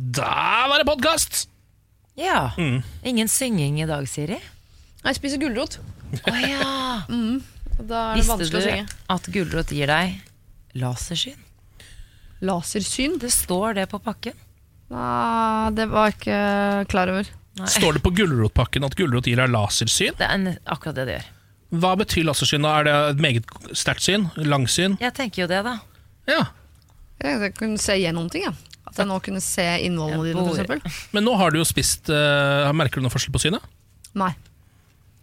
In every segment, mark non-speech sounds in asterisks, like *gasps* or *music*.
Da var det podkast! Ja. Mm. Ingen synging i dag, Siri? Jeg spiser gulrot. Å ja. mm. Da er det Visste du synge. at gulrot gir deg lasersyn? Lasersyn? Det står det på pakken. Nei, det var jeg ikke klar over. Nei. Står det på gulrotpakken at gulrot gir deg lasersyn? Det er akkurat det det gjør. Hva betyr lasersyn? da? Er det et meget sterkt syn? Langsyn? Jeg tenker jo det, da. Ja. Jeg, kan kunne se gjennom ting. Ja. At jeg nå kunne se innvollene dine, for eksempel. Men nå har du jo spist uh, Merker du noe forskjell på synet? Nei.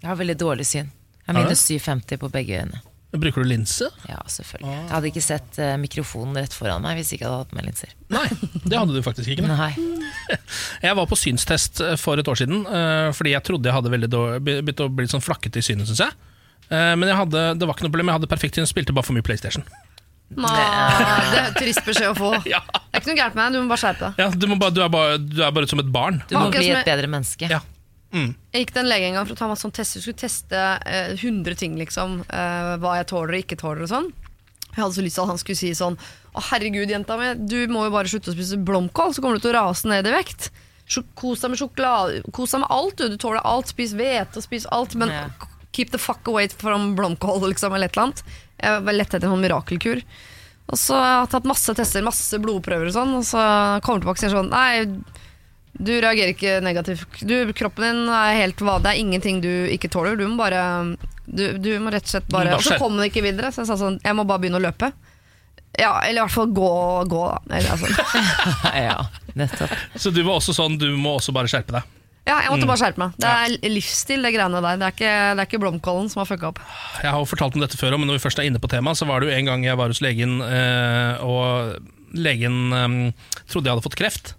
Jeg har veldig dårlig syn. Jeg Har har du? minus 750 på begge øyne. Bruker du linse? Ja, selvfølgelig. Jeg hadde ikke sett eh, mikrofonen rett foran meg hvis jeg ikke hadde hatt med linser. Nei, det hadde du faktisk ikke. Nei. *laughs* Jeg var på synstest eh, for et år siden eh, fordi jeg trodde jeg hadde veldig be- begynt å bli sånn flakkete i synet, syns jeg. Eh, Men jeg hadde, det var ikke noe problem, jeg hadde perfekt syn, spilte bare for mye PlayStation. Nei, det er trist beskjed å få. *laughs* Ja, Det er ikke noe gærent med deg, du må bare skjerpe deg. ja du, bare, du, er bare, du er bare som et barn. Du må bli et bedre menneske. Ja. Mm. Jeg gikk til en lege en gang for å ta meg sånn test. Jeg skulle teste eh, 100 ting, liksom. eh, hva jeg tåler og ikke tåler og sånn. Jeg hadde så lyst til at han skulle si sånn Å herregud, jenta mi, du må jo bare slutte å spise blomkål, så kommer du til å rase ned i vekt. Kos deg med sjokolade, kos deg med alt, du. Du tåler alt. Spis hvete og spis alt. Men Ja. keep the fuck away from blomkål, liksom, eller et eller annet. Jeg var lett etter en sånn mirakelkur. Og så har jeg tatt masse tester, masse blodprøver og sånn, og så kommer tilbake og sier sånn Nei, du reagerer ikke negativt. Du, kroppen din er helt vanlig. Det er ingenting du ikke tåler. Du må bare Du, du må rett og slett bare Og så kom det ikke videre. Så jeg sa sånn Jeg må bare begynne å løpe. Ja, eller i hvert fall gå, gå da. Eller, altså. *laughs* ja, nettopp. Så du var også sånn, du må også bare skjerpe deg. Ja, jeg måtte Mm. bare skjerpe meg. Det er livsstil, det greiene der. Det er ikke, det er ikke blomkålen som har fucka opp. Jeg har jo fortalt om dette før, men når vi først er inne på temaet, så var det jo en gang jeg var hos legen, eh, og legen eh, trodde jeg hadde fått kreft.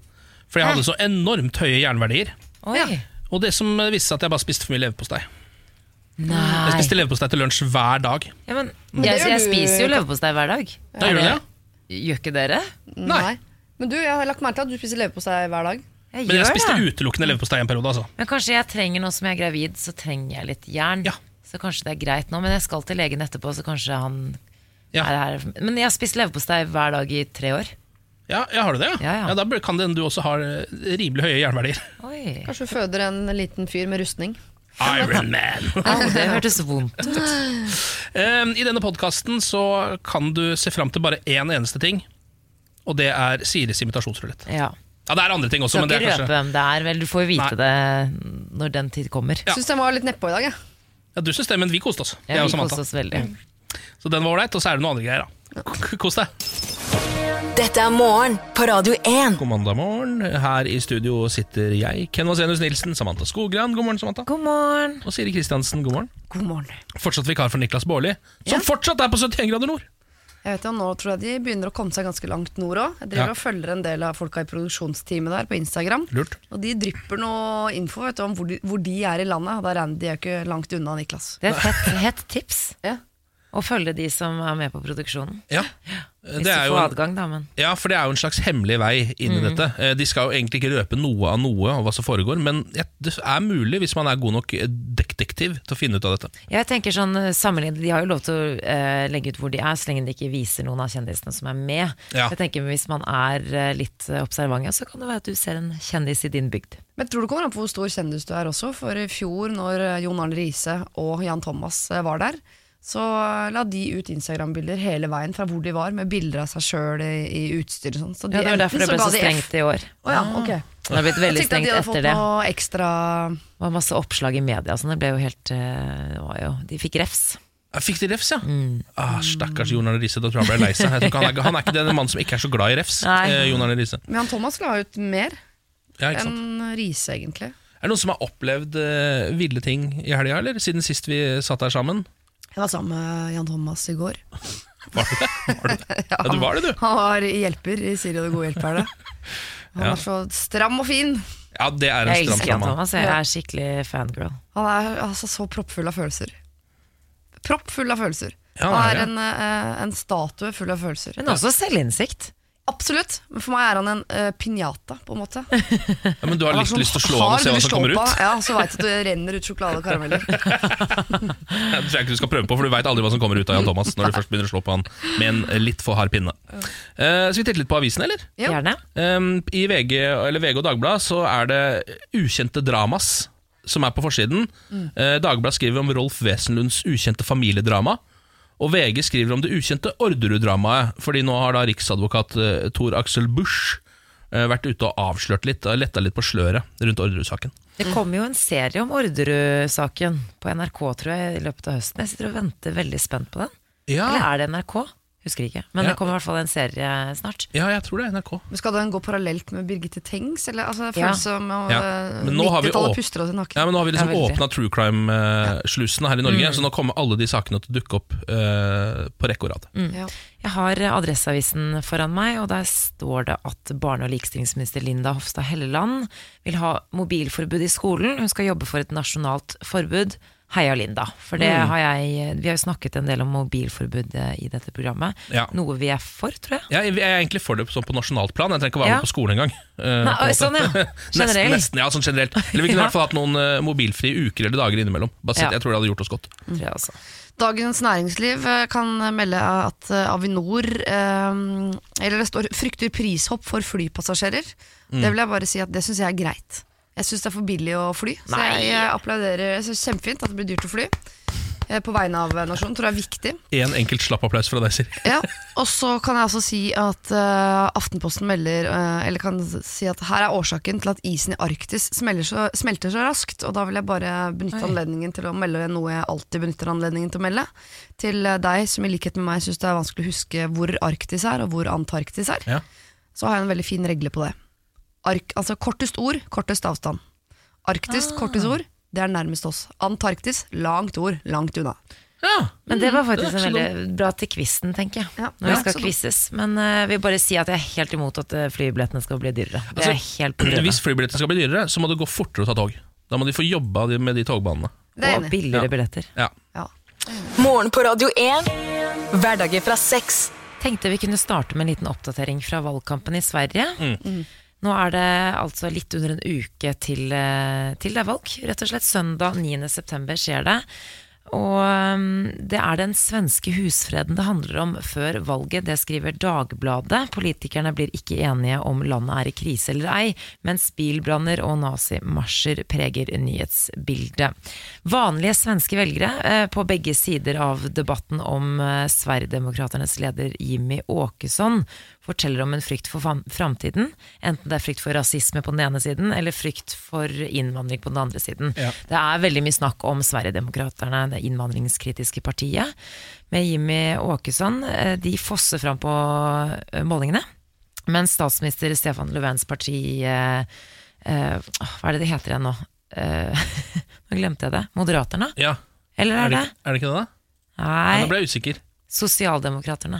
For jeg hadde så enormt høye jernverdier. Oi. Ja. Og det som viste seg at jeg bare spiste for mye leverpostei. Jeg spiste leverpostei til lunsj hver dag. Ja, men, Men jeg, jeg spiser jo leverpostei hver dag. Da gjør du det? Gjør ikke dere? Nei. Men du, jeg har lagt merke til at du spiser leverpostei hver dag. Jeg Men jeg gjør spiste det. utelukkende leverpostei en periode. altså. Men kanskje jeg trenger nå som jeg er gravid, så trenger jeg litt jern. Ja. Så kanskje det er greit nå, men jeg skal til legen etterpå, så kanskje han Ja. er her. Men jeg har spist leverpostei hver dag i tre år. Ja, ja har du det? Ja, ja. Da bør- kan det hende du også har eh, rimelig høye jernverdier. Oi. Kanskje du føder en liten fyr med rustning. Iron Man. *laughs* Au, det hørtes vondt ut. Eh, I denne podkasten så kan du se fram til bare én eneste ting, og det er Siris imitasjonsrulett. Ja. Ja, det er andre ting også, Skal men det ikke er røpe kanskje hvem det er, vel. Du får jo vite Nei. det når den tid kommer. Ja. Syns den var litt nedpå i dag, jeg. ja, Du syns det, men vi koste oss. Ja, vi koste oss veldig. Så den var ålreit, og så er det noen andre greier, da. Kos deg. Dette er morgen på Radio 1. God mandag morgen. Her i studio sitter jeg, Ken Vasenus Nilsen, Samantha Skogran. God morgen, Samantha. God morgen. Og Siri Kristiansen, god morgen. God morgen. Fortsatt vikar for Niklas Baarli, som Ja. fortsatt er på 71 grader nord. Jeg vet jo, Nå tror jeg de begynner å komme seg ganske langt nord òg. Jeg driver Ja. og følger en del av folka i produksjonsteamet der på Instagram. Lurt. Og de drypper noe info vet du, om hvor de, hvor de er i landet. Da regner de er ikke langt unna Niklas. Det er et hett, hett tips Ja. Å følge de som er med på produksjonen. Ja. Hvis Det er du jo får en, adgang, da, men ja, for det er jo en slags hemmelig vei inn i dette. Eh, De skal jo egentlig ikke røpe noe av noe av hva som foregår, men det er mulig hvis man er god nok detektiv til å finne ut av dette. Jeg tenker sånn eh, sammenlignet, De har jo lov til å uh, legge ut hvor de er, så lenge de ikke viser noen av kjendisene som er med. Ja. Jeg tenker Hvis man er eh, litt eh, observant, så kan det være at du ser en kjendis i din bygd. Men tror du kommer an på hvor stor kjendis du er også. For i fjor, når eh, Jon Arne Riise og Jan Thomas eh, var der, så la de ut Instagram-bilder hele veien fra hvor de var, med bilder av seg sjøl i, i utstyr og sånn. Så de, Ja, det var derfor det ble så, så strengt i år. Oh, ja, ok. Det har blitt veldig strengt de etter det. ekstra Det var masse oppslag i media. så Det ble jo helt eh, det var jo, De fikk refs. Fikk de refs, ja? Mm. Ah, stakkars Jon Arne Riise. Da tror jeg han ble lei seg. Han, er, han er ikke den mannen som ikke er så glad i refs. Nei. Eh, Jon Arne Riise. Men han Thomas la ut mer Ja, enn Riise, egentlig. Er det noen som har opplevd uh, ville ting i helga, eller siden sist vi satt her sammen? Jeg var sammen med Jan Thomas i går. *laughs* Var du det? Var du *laughs* det? Ja, du var det, du. Han var hjelper i Siri og det gode hjelperne. Han Ja. er så stram og fin. Ja, det er en Jeg elsker Jan. Thomas. Jeg er skikkelig fangirl. Han er altså så proppfull av følelser. Proppfull av følelser. Ja, han er er en, eh, en statue full av følelser. Men også selvinnsikt. Absolutt. Men for meg er han en uh, piñata, på en måte. *laughs* Ja, men du har litt sånn lyst til å slå han og se hva som kommer ut? Ja, Så veit du at det renner ut sjokolade og karameller. *laughs* Det tror jeg ikke du skal prøve på, for du veit aldri hva som kommer ut av Jan Thomas når du først begynner å slå på han med en litt for hard pinne. Uh, skal vi titte litt på avisen, eller? Ja. Gjerne. Um, I VG, eller VG og Dagbladet så er det ukjente dramas som er på forsiden. Eh, Dagbladet skriver om Rolf Wesenlunds ukjente familiedrama. Og VG skriver om det ukjente Orderud-dramaet, fordi nå har da riksadvokat eh, Tor Axel Busch eh, vært ute og avslørt litt, og letta litt på sløret rundt Orderud-saken. Det kommer jo en serie om Orderud-saken på NRK tror jeg, i løpet av høsten. Jeg sitter og venter veldig spent på den. Ja, Eller er det NRK? Husker ikke. Men Ja. det kommer i hvert fall en serie snart. ja, jeg tror det er NRK. Men Skal den gå parallelt med Birgitte Tengs? Eller, altså, det Ja. føles som om Ja. uh, Men nå har vi 90-tallet åp- puster oss i nakken. Ja, men Nå har vi liksom Ja, åpna true crime-slusene her i Norge, så nå kommer alle de sakene til å dukke opp uh, på rekke og rad. Ja. Jeg har Adresseavisen foran meg, og der står det at barne- og likestillingsminister Linda Hofstad Helleland vil ha mobilforbud i skolen. Hun skal jobbe for et nasjonalt forbud. Heia Linda. For det Mm. har jeg Vi har jo snakket en del om mobilforbud eh, i dette programmet. Ja. Noe vi er for, tror jeg. Ja, jeg er egentlig for det sånn på nasjonalt plan. Jeg trenger ikke være Ja. med på skolen engang. måte. sånn, ja. *laughs* nesten, nesten, ja, sånn generelt. Eller vi kunne i hvert fall hatt noen uh, mobilfrie uker eller dager innimellom. Bare sett, Ja. Jeg tror det hadde gjort oss godt. Tror jeg. Dagens Næringsliv kan melde at Avinor eh, Eller det står 'frykter prishopp for flypassasjerer'. Mm. Det vil jeg bare si at det syns jeg er greit. Jeg syns det er for billig å fly. Så Nei. jeg, jeg applauderer. Jeg synes det er Kjempefint at det blir dyrt å fly. Eh, På vegne av nasjonen. Tror jeg er viktig. En enkelt slapp applaus fra deg, Siri. Ja, og så kan jeg også si at eh, Aftenposten melder eh, Eller kan si at her er årsaken til at isen i Arktis smelter så, smelter så raskt. Og da vil jeg bare benytte Oi. anledningen til å melde noe jeg alltid benytter anledningen til å melde. Til eh, deg som i likhet med meg syns det er vanskelig å huske hvor Arktis er, og hvor Antarktis er. Ja. Så har jeg en veldig fin regle på det. Ark, altså kortest ord, kortest avstand. Arktis, kortest ord, det er nærmest oss. Antarktis, langt ord, langt unna. Ja. Men det var Mm, faktisk det en veldig bra til quizen, tenker jeg. Ja, Når vi skal quizzes. Men jeg vil bare si at jeg er helt imot at eh, flybillettene skal bli dyrere. Det Altså, er helt Hvis flybillettene skal bli dyrere, så må det gå fortere å ta tog. Da må de få jobba med de togbanene. Det er Og billigere Ja. billetter. Ja. Ja. Morgen på Radio 1. Hverdager fra sex. Tenkte vi kunne starte med en liten oppdatering fra valgkampen i Sverige. Nå er det altså litt under en uke til, eh, til det er valg. Rett og slett søndag 9. september skjer det. Og um, det er den svenske husfreden det handler om før valget. Det skriver Dagbladet. Politikerne blir ikke enige om landet er i krise eller ei, mens bilbranner og nazimarsjer preger nyhetsbildet. Vanlige svenske velgere eh, på begge sider av debatten om Sverigedemokraternas Sverigedemokraternes leder Jimmy Åkesson forteller om en frykt for framtiden. Enten det er frykt for rasisme på den ene siden, eller frykt for innvandring på den andre siden. Ja. Det er veldig mye snakk om Sverigedemokraterna, det innvandringskritiske partiet. Med Jimmy Åkesson, eh, de fosser fram på eh, målingene. Mens statsminister Stefan Löfvens parti eh, Hva er det det heter igjen nå? Eh, *laughs* nå glemte jeg det. Moderaterna? ja. Eller Er er det, det? er det ikke det, da? Ja, Nei, Nå ble jeg usikker. Sosialdemokraterne.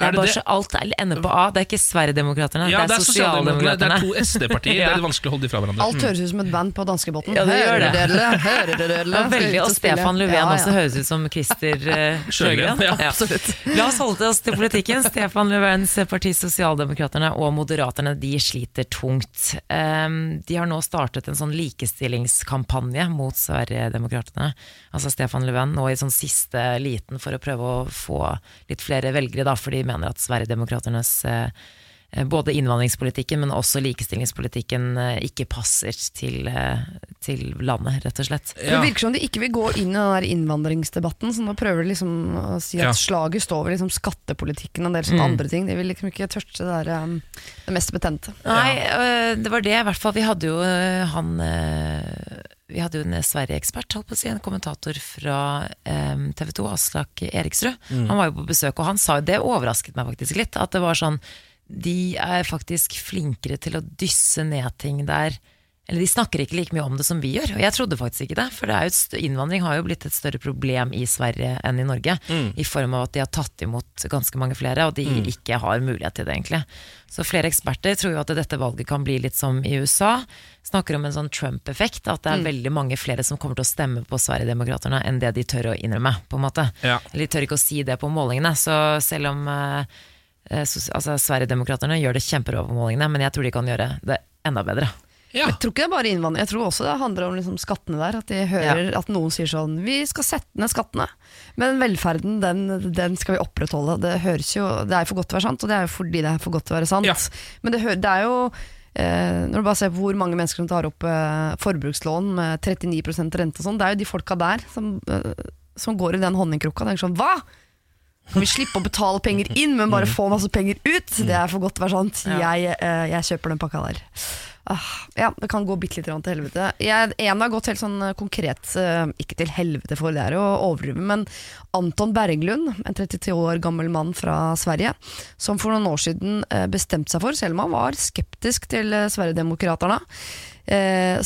Er er det bare det? så alt er- ender på A. Det er ikke Sverigedemokraterna, Ja, det er Sosialdemokraterne. Det er to SD-partier. *laughs* Det er vanskelig å holde de fra hverandre. Alt høres ut som et band på danskebåten. Ja, det gjør det. *laughs* Hører dere, veldig, Og Stefan Löfven også høres ut som Christer uh, *laughs* Sjøgren, ja, absolutt. La oss holde oss til politikken. Stefan Löfvens parti Sosialdemokraterne og Moderaterne de sliter tungt. Um, de har nå startet en sånn likestillingskampanje mot Sverigedemokraterna. Altså Stefan Löfven nå i sånn siste liten for å prøve å få litt flere velgere, da, for de mener at Sverigedemokraternes eh, både innvandringspolitikken, men også likestillingspolitikken eh, ikke passer til, eh, til landet, rett og slett. Det virker som de ikke vil gå inn i den der innvandringsdebatten. Så nå prøver de liksom å si at Ja. slaget står ved liksom skattepolitikken og en del sånne Mm. andre ting. De vil liksom ikke tørste det der um, det mest betente. Nei, ja. det var det i hvert fall. Vi hadde jo han Vi hadde jo en Sverige-ekspert, å si, en kommentator fra TV 2, Aslak Eriksrud. Han var jo på besøk, og han sa jo det overrasket meg faktisk litt. At det var sånn De er faktisk flinkere til å dysse ned ting der. Eller de snakker ikke like mye om det som vi gjør. Og jeg trodde faktisk ikke det. For det jo innvandring har jo blitt et større problem i Sverige enn i Norge. I form av at de har tatt imot ganske mange flere, og de ikke har mulighet til det, egentlig. Så flere eksperter tror jo at dette valget kan bli litt som i USA. Snakker om en sånn Trump-effekt. At det er veldig mange flere som kommer til å stemme på Sverigedemokraterna enn det de tør å innrømme. på en måte. Ja. Eller de tør ikke å si det på målingene. Så selv om eh, eh, altså, Sverigedemokraterna gjør det kjempebra på målingene, men jeg tror de kan gjøre det enda bedre. Ja. Jeg tror ikke det er bare innvandring, jeg tror også det handler om liksom skattene der. At de hører at noen sier sånn Vi skal sette ned skattene, men velferden den, den skal vi opprettholde. Det jo Det er jo for godt til å være sant, og det er jo fordi det er for godt til å være sant. Ja. Men det, det er jo eh, Når du bare ser på hvor mange mennesker som tar opp eh, forbrukslån med 39% rente og sånn, det er jo de folka der som, eh, som går i den honningkrukka tenker sånn Hva?! Kan vi slippe å betale penger inn, men bare få masse penger ut? Det er for godt til å være sant. Jeg, eh, jeg kjøper den pakka der. Ah, ja, det kan gå bitte litt til helvete. Jeg, en har gått helt sånn eh, konkret, eh, ikke til helvete for det er å overdrive, men Anton Berglund, en 32 år gammel mann fra Sverige, som for noen år siden eh, bestemte seg for, selv om han var skeptisk til Sverigedemokraterna,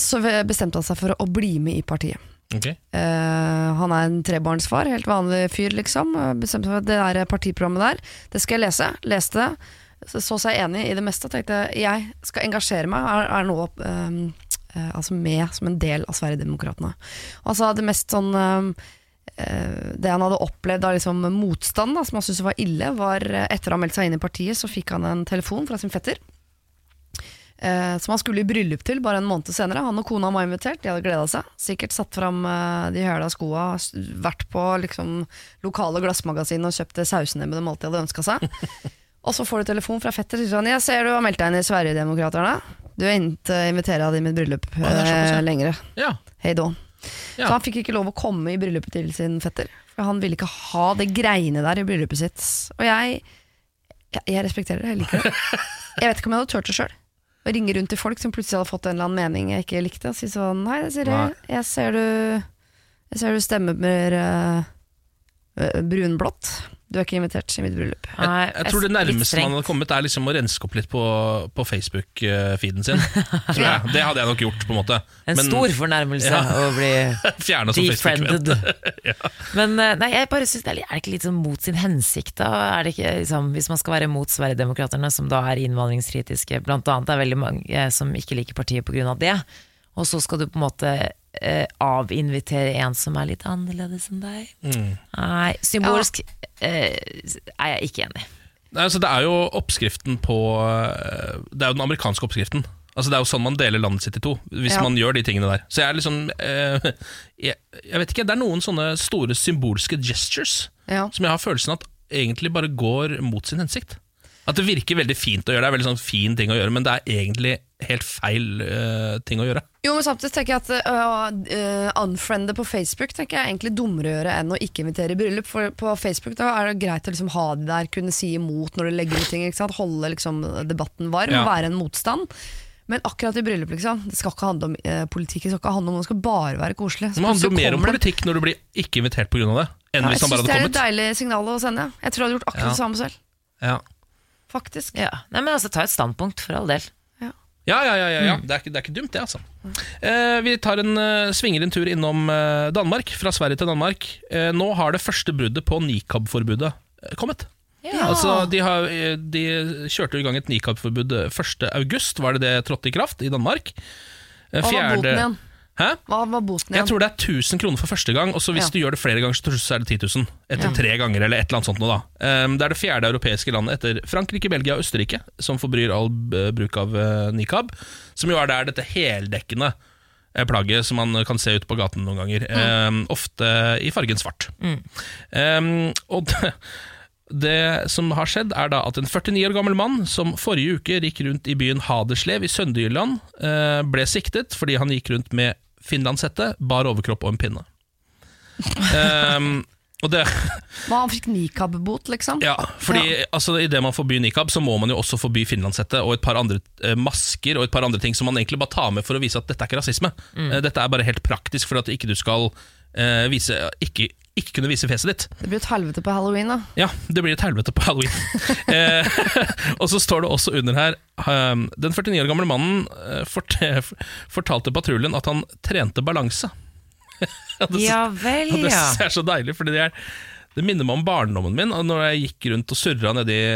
så bestemte han seg for å bli med i partiet. Okay. Han er en trebarnsfar, helt vanlig fyr, liksom. Bestemte seg for at det der partiprogrammet der, det skal jeg lese. Leste det. Så, seg enig i det meste og tenkte jeg skal engasjere meg, er, er nå um, uh, altså med som en del av Sverigedemokraterna. Altså det mest sånn um, uh, Det han hadde opplevd av liksom motstand, da, som han syntes var ille, var eh, etter å ha meldt seg inn i partiet, så fikk han en telefon fra sin fetter. Uh, som han skulle i bryllup til bare en måned senere. Han og kona var invitert, de hadde gleda seg. Sikkert satt fram de høla skoa, vært på liksom, lokale glassmagasin og kjøpt det sausenebben de alltid hadde ønska seg. Og så får du telefon fra fetter og sier sånn 'Jeg ser du har meldt deg inn i Sverigedemokraterna. Du er ikke invitert av i mitt bryllup det er såpass, ja. eh, lenger. Ja. Hei då. Ja. Så han fikk ikke lov å komme i bryllupet til sin fetter. For han ville ikke ha det greiene der i bryllupet sitt. Og jeg, jeg, jeg respekterer det, jeg liker det. *laughs* Jeg vet ikke om jeg hadde turt det sjøl. Å ringe rundt til folk som plutselig hadde fått en eller annen mening jeg ikke likte, og si sånn Hei, Siri, Nei. jeg ser du Jeg ser du stemmer mer uh, brunblått. Du er ikke invitert i mitt bryllup. Jeg, Jeg tror det nærmeste man hadde kommet, er liksom å renske opp litt på, på Facebook-feeden sin. *laughs* Tror jeg. Det hadde jeg nok gjort, på en måte. En Men stor fornærmelse Ja. å bli *laughs* defriended. Facebook-venn. *laughs* Men eh, nei, jeg bare synes det er, litt- er det ikke litt sånn mot sin hensikt, da? Er det ikke, liksom, hvis man skal være mot Sverigedemokraterna, som da er innvandringskritiske, blant annet det er veldig mange eh, som ikke liker partiet pga. det, og så skal du på en måte eh, avinvitere en som er litt annerledes enn deg? Mm. Nei, symbolsk eh, er jeg ikke enig i. Nei, altså, det er jo oppskriften på eh, Det er jo den amerikanske oppskriften. Altså, det er jo sånn man deler landet sitt i to, hvis Ja. man gjør de tingene der. Så jeg er liksom eh, jeg, jeg vet ikke, Det er noen sånne store symbolske gestures Ja. som jeg har følelsen at egentlig bare går mot sin hensikt. At det virker veldig fint å gjøre, det er veldig sånn fin ting å gjøre, men det er egentlig helt feil uh, ting å gjøre. Jo, men samtidig tenker jeg at uh, uh, unfriende på Facebook tenker jeg er egentlig dummere å gjøre enn å ikke invitere i bryllup. For på Facebook da er det greit å liksom ha de der, kunne si imot når du legger ut ting. Ikke sant? Holde liksom debatten varm, Ja. være en motstand. Men akkurat i bryllup, liksom, det skal ikke handle om eh, politikk, det skal ikke handle om det skal bare være koselig. Det handler mer om politikk når du blir ikke invitert pga. det, enn Ja, hvis han bare hadde kommet. Jeg syns det er et deilig signal å sende. Jeg tror jeg hadde gjort akkurat Ja. det samme selv. Ja. Faktisk. Ja. Nei, men altså, ta et standpunkt, for all del. Ja, ja, ja, ja, ja. Mm. Det, er ikke, det er ikke dumt, det. altså eh, Vi tar en, eh, svinger en tur innom eh, Danmark, fra Sverige til Danmark. Eh, nå har det første bruddet på nikab-forbudet eh, kommet. Ja. Altså, de, har, eh, de kjørte i gang et nikab-forbud eh, 1. august, var det det trådte i kraft i Danmark. Eh, Hva var fjerde- boten igjen? Hæ? Hva var boten igjen? Jeg tror det er 1000 kroner for første gang, og så hvis Ja. du gjør det flere ganger, så er det 10 000. Etter Ja. tre ganger, eller et eller annet sånt noe, da. Um, det er det fjerde europeiske landet etter Frankrike, Belgia og Østerrike som forbryr all bruk av uh, nikab. Som jo er der dette heldekkende eh, plagget som man kan se ute på gaten noen ganger. Um, ofte i fargen svart. Um, og *laughs* det, det som har skjedd, er da at en 49 år gammel mann som forrige uke gikk rundt i byen Haderslev i Sønderjylland, eh, ble siktet fordi han gikk rundt med finlandshette, bar overkropp og en pinne. um, *laughs* og det, Hva, han fikk nikab-bot, liksom? ja, fordi altså, Idet man forbyr nikab, så må man jo også forby finlandshette og et par andre eh, masker og et par andre ting som man egentlig bare tar med for å vise at dette er ikke rasisme. Mm. dette er bare helt praktisk for at ikke du skal eh, vise ikke, ikke kunne vise fjeset ditt. Det blir et helvete på halloween, da. Ja, det blir et helvete på halloween. *laughs* eh, *laughs* og så står det også under her um, Den 49 år gamle mannen fort fortalte patruljen at han trente balanse. *laughs* Det, Ja vel, det ja. jeg er så deilig, fordi det, er, det minner meg om barndommen min. Når jeg gikk rundt og surra nedi i,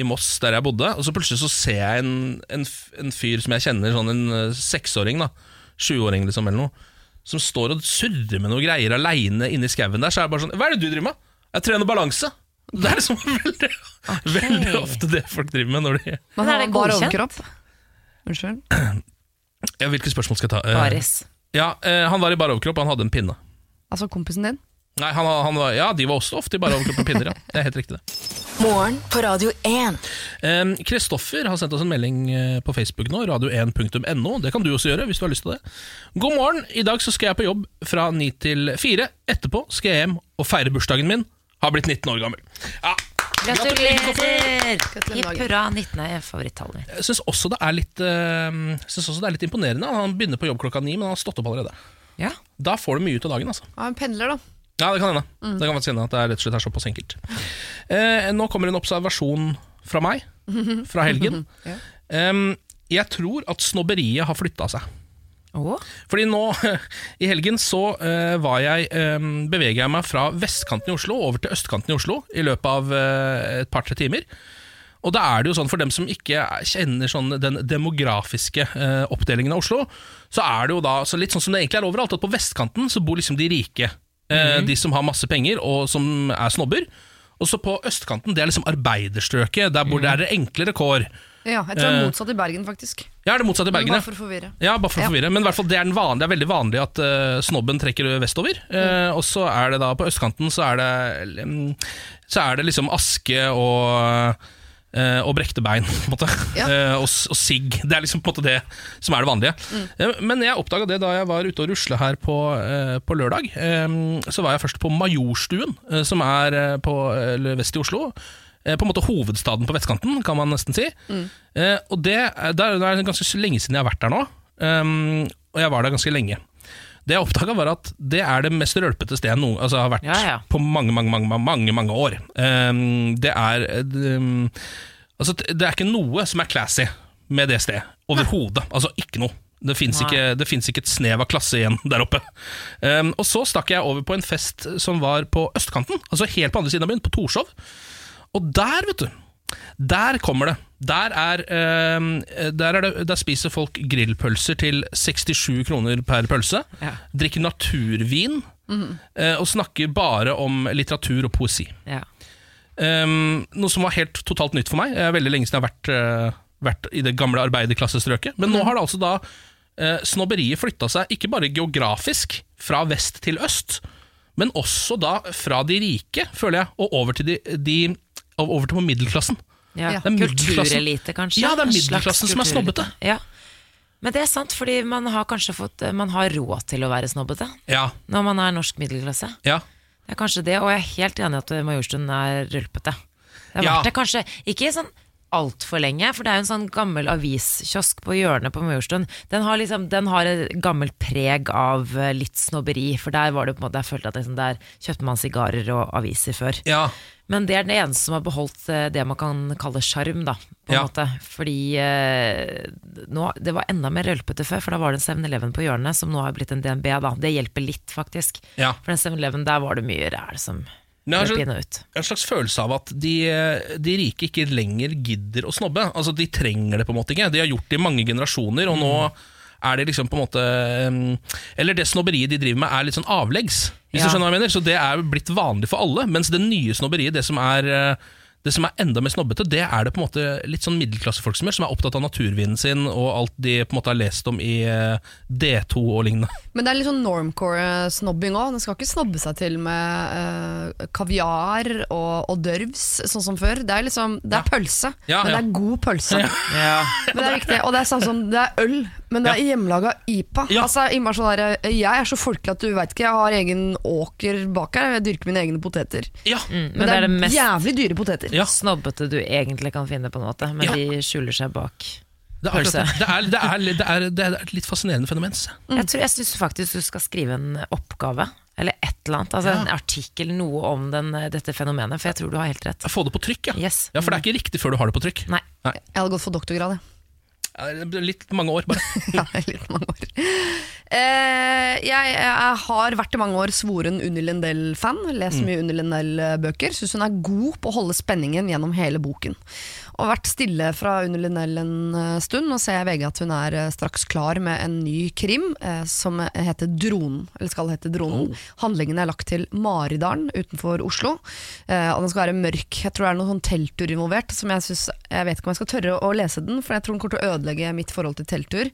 i Moss, der jeg bodde, og så plutselig så ser jeg en, en, en fyr som jeg kjenner, sånn en eh, seksåring, da, sjuåring liksom, eller noe, som står og surrer med noe greier aleine inni skauen der, så er det bare sånn Hva er det du driver med? Jeg trener balanse. Det er liksom veldig, veldig ofte det folk driver med når de Men er det godkjent? overkropp. Unnskyld. ja, Hvilke spørsmål skal jeg ta? Eh, Baris. Ja, eh, Han var i bar overkropp, og han hadde en pinne. Altså kompisen din. Nei, han, han var, Ja, de var også ofte i bare overkropp og pinner. ja Det er helt riktig, det. Morgen på Radio 1. Eh, Kristoffer har sendt oss en melding eh, på Facebook nå, radio1.no. Det kan du også gjøre hvis du har lyst til det. God morgen, i dag så skal jeg på jobb fra 9 til 4. Etterpå skal jeg hjem og feire bursdagen min. Har blitt 19 år gammel. Ja, gratulerer, Hipp hurra, 19 er favorittallet mitt. Jeg syns også, det er litt, synes også det er litt imponerende. Han begynner på jobb klokka ni, men han har stått opp allerede. Ja. Da får du mye ut av dagen. altså Ja, han pendler, da. Ja, det kan hende. Det kan faktisk hende at det er rett og slett er såpass enkelt. Eh, nå kommer en observasjon fra meg, *laughs* fra helgen. Ja. um, jeg tror at snobberiet har flytta seg. Oh. Fordi nå, *laughs* i helgen, så uh, var jeg um, beveger jeg meg fra vestkanten i Oslo over til østkanten i Oslo i løpet av uh, et par-tre timer. Og da er det jo sånn For dem som ikke kjenner sånn den demografiske eh, oppdelingen av Oslo, så er det jo da så litt sånn som det egentlig er overalt, at på vestkanten så bor liksom de rike. Eh, De som har masse penger, og som er snobber. Og så på østkanten, det er liksom arbeiderstrøket, der hvor det er enklere kår. Ja, jeg tror det er Eh, motsatt i Bergen, faktisk. Ja, er det motsatt i Bergen, Men. Bare for å forvirre. Ja, bare for å Ja. forvirre. Men i hvert fall det er, den vanlige, det er veldig vanlig at uh, snobben trekker vestover. Eh, og så er det da på østkanten så er det, um, så er det liksom aske og og brekte bein, *laughs* på en måte. Ja. Eh, og, og sigg. Det er liksom på en måte det som er det vanlige. Eh, men jeg oppdaga det da jeg var ute og rusla her på, eh, på lørdag. Eh, så var jeg først på Majorstuen, eh, som er eh, på, vest i Oslo. Eh, på en måte hovedstaden på vestkanten, kan man nesten si. Eh, og det, det er ganske lenge siden jeg har vært der nå, og jeg var der ganske lenge. Det jeg oppdaga, var at det er det mest rølpete stedet jeg noen, altså har vært Ja, ja. på mange, mange, mange, mange, mange år. Um, det er um, Altså, det er ikke noe som er classy med det stedet. Overhodet. Altså, ikke noe. Det fins ikke, ikke et snev av klasse igjen der oppe. Um, og så stakk jeg over på en fest som var på østkanten, altså helt på andre siden av byen, på Torshov. Og der, vet du, der kommer det. Der, er, eh, der, er det, der spiser folk grillpølser til 67 kroner per pølse. Ja. Drikker naturvin. eh, og snakker bare om litteratur og poesi. ja. Um, noe som var helt totalt nytt for meg. Det er veldig lenge siden jeg har vært, uh, vært i det gamle arbeiderklassestrøket. Men nå har det altså da uh, snobberiet flytta seg, ikke bare geografisk, fra vest til øst, men også da fra de rike, føler jeg, og over til, de, de, over til middelklassen. ja. Ja. Det er middelklassen. Kulturelite, kanskje? Ja, det er middelklassen som er snobbete. Ja. Men det er sant, fordi man har kanskje fått Man har råd til å være snobbete Ja, når man er norsk middelklasse. ja. Det er kanskje det, og jeg er helt enig i at Majorstuen er rølpete. Det har Ja. vært det kanskje ikke sånn altfor lenge, for det er jo en sånn gammel aviskiosk på hjørnet på Majorstuen. Den har liksom, den har et gammelt preg av eh, litt snobberi, for der var det på en måte, jeg følte at liksom, der kjøpte man sigarer og aviser før. ja. Men det er den eneste som har beholdt eh, det man kan kalle sjarm, da. På en Ja. måte. Fordi eh, nå, det var enda mer rølpete før, for da var det en 7-Eleven på hjørnet, som nå har blitt en DNB. da. Det hjelper litt, faktisk. Ja. For den 7-Eleven, der var det mye ræl som jeg har ut. en slags følelse av at de, de rike ikke lenger gidder å snobbe. Altså De trenger det på en måte ikke. De har gjort det i mange generasjoner, og nå er det liksom på en måte Eller det snobberiet de driver med, er litt sånn avleggs. Hvis Ja. du skjønner hva jeg mener Så det er blitt vanlig for alle. Mens det nye snobberiet, det som er eh, det som er enda mer snobbete, det er det på en måte litt sånn middelklassefolk som gjør, som er opptatt av naturvinen sin og alt de på en måte har lest om i eh, D2 og lignende. Men det er litt sånn normcore-snobbing òg. Den skal ikke snobbe seg til med uh, kaviar og hors d'oeuvres, sånn som før. Det er liksom, det er Ja. pølse, Ja, men ja. det er god pølse. *laughs* Men det er viktig, Og det er sånn som det er øl, men det er hjemmelaga IPA. Ja. Altså, der, jeg er så folkelig at du veit ikke, jeg har egen åker bak her, jeg dyrker mine egne poteter. Ja, Mm, Men, det er, mest jævlig dyre poteter. Ja. snobbete du egentlig kan finne, på en måte. Men Ja. de skjuler seg bak. det er, det. det, er, det, er, det, er, det er et litt fascinerende fenomen. Mm. jeg. Jeg, tror, jeg syns faktisk du skal skrive en oppgave, eller et eller annet. Altså En artikkel, noe om den, dette fenomenet, for jeg tror du har helt rett. Få det på trykk, ja. Yes. ja. For det er ikke riktig før du har det på trykk. Nei. Jeg hadde gått for doktorgrad, jeg. Litt mange år, bare. *laughs* Ja, litt mange år. Eh, jeg, jeg har vært i mange år svoren Unni Lindell-fan. Lest mye Unni Lindell-bøker. Syns hun er god på å holde spenningen gjennom hele boken. Og vært stille fra under Linnell en eh, stund. Nå ser jeg i VG at hun er eh, straks klar med en ny krim eh, som heter Dronen. Eller skal hete Dronen. Handlingen er lagt til Maridalen utenfor Oslo. Eh, og den skal være mørk. Jeg tror det er noen sånn telttur involvert. Som jeg, synes, jeg vet ikke om jeg skal tørre å lese den, for jeg tror den kommer til å ødelegge mitt forhold til telttur.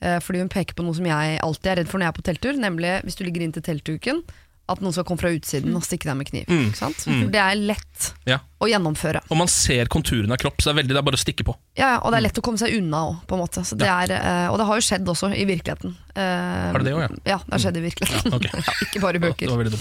Eh, fordi hun peker på noe som jeg alltid er redd for når jeg er på telttur, nemlig hvis du ligger inn til teltduken, at noen skal komme fra utsiden og stikke deg med kniv. Ikke sant? For det er lett Ja. å gjennomføre. Og man ser konturene av kropp, så det er, veldig, det er bare å stikke på. Ja, og det er lett å komme seg unna òg, på en måte. Så det er, eh, og det har jo skjedd også i virkeligheten. Eh, Har det det også, ja? Ja, det har skjedd i virkeligheten. Ja, okay. *laughs* ja, ikke bare i Det bøker.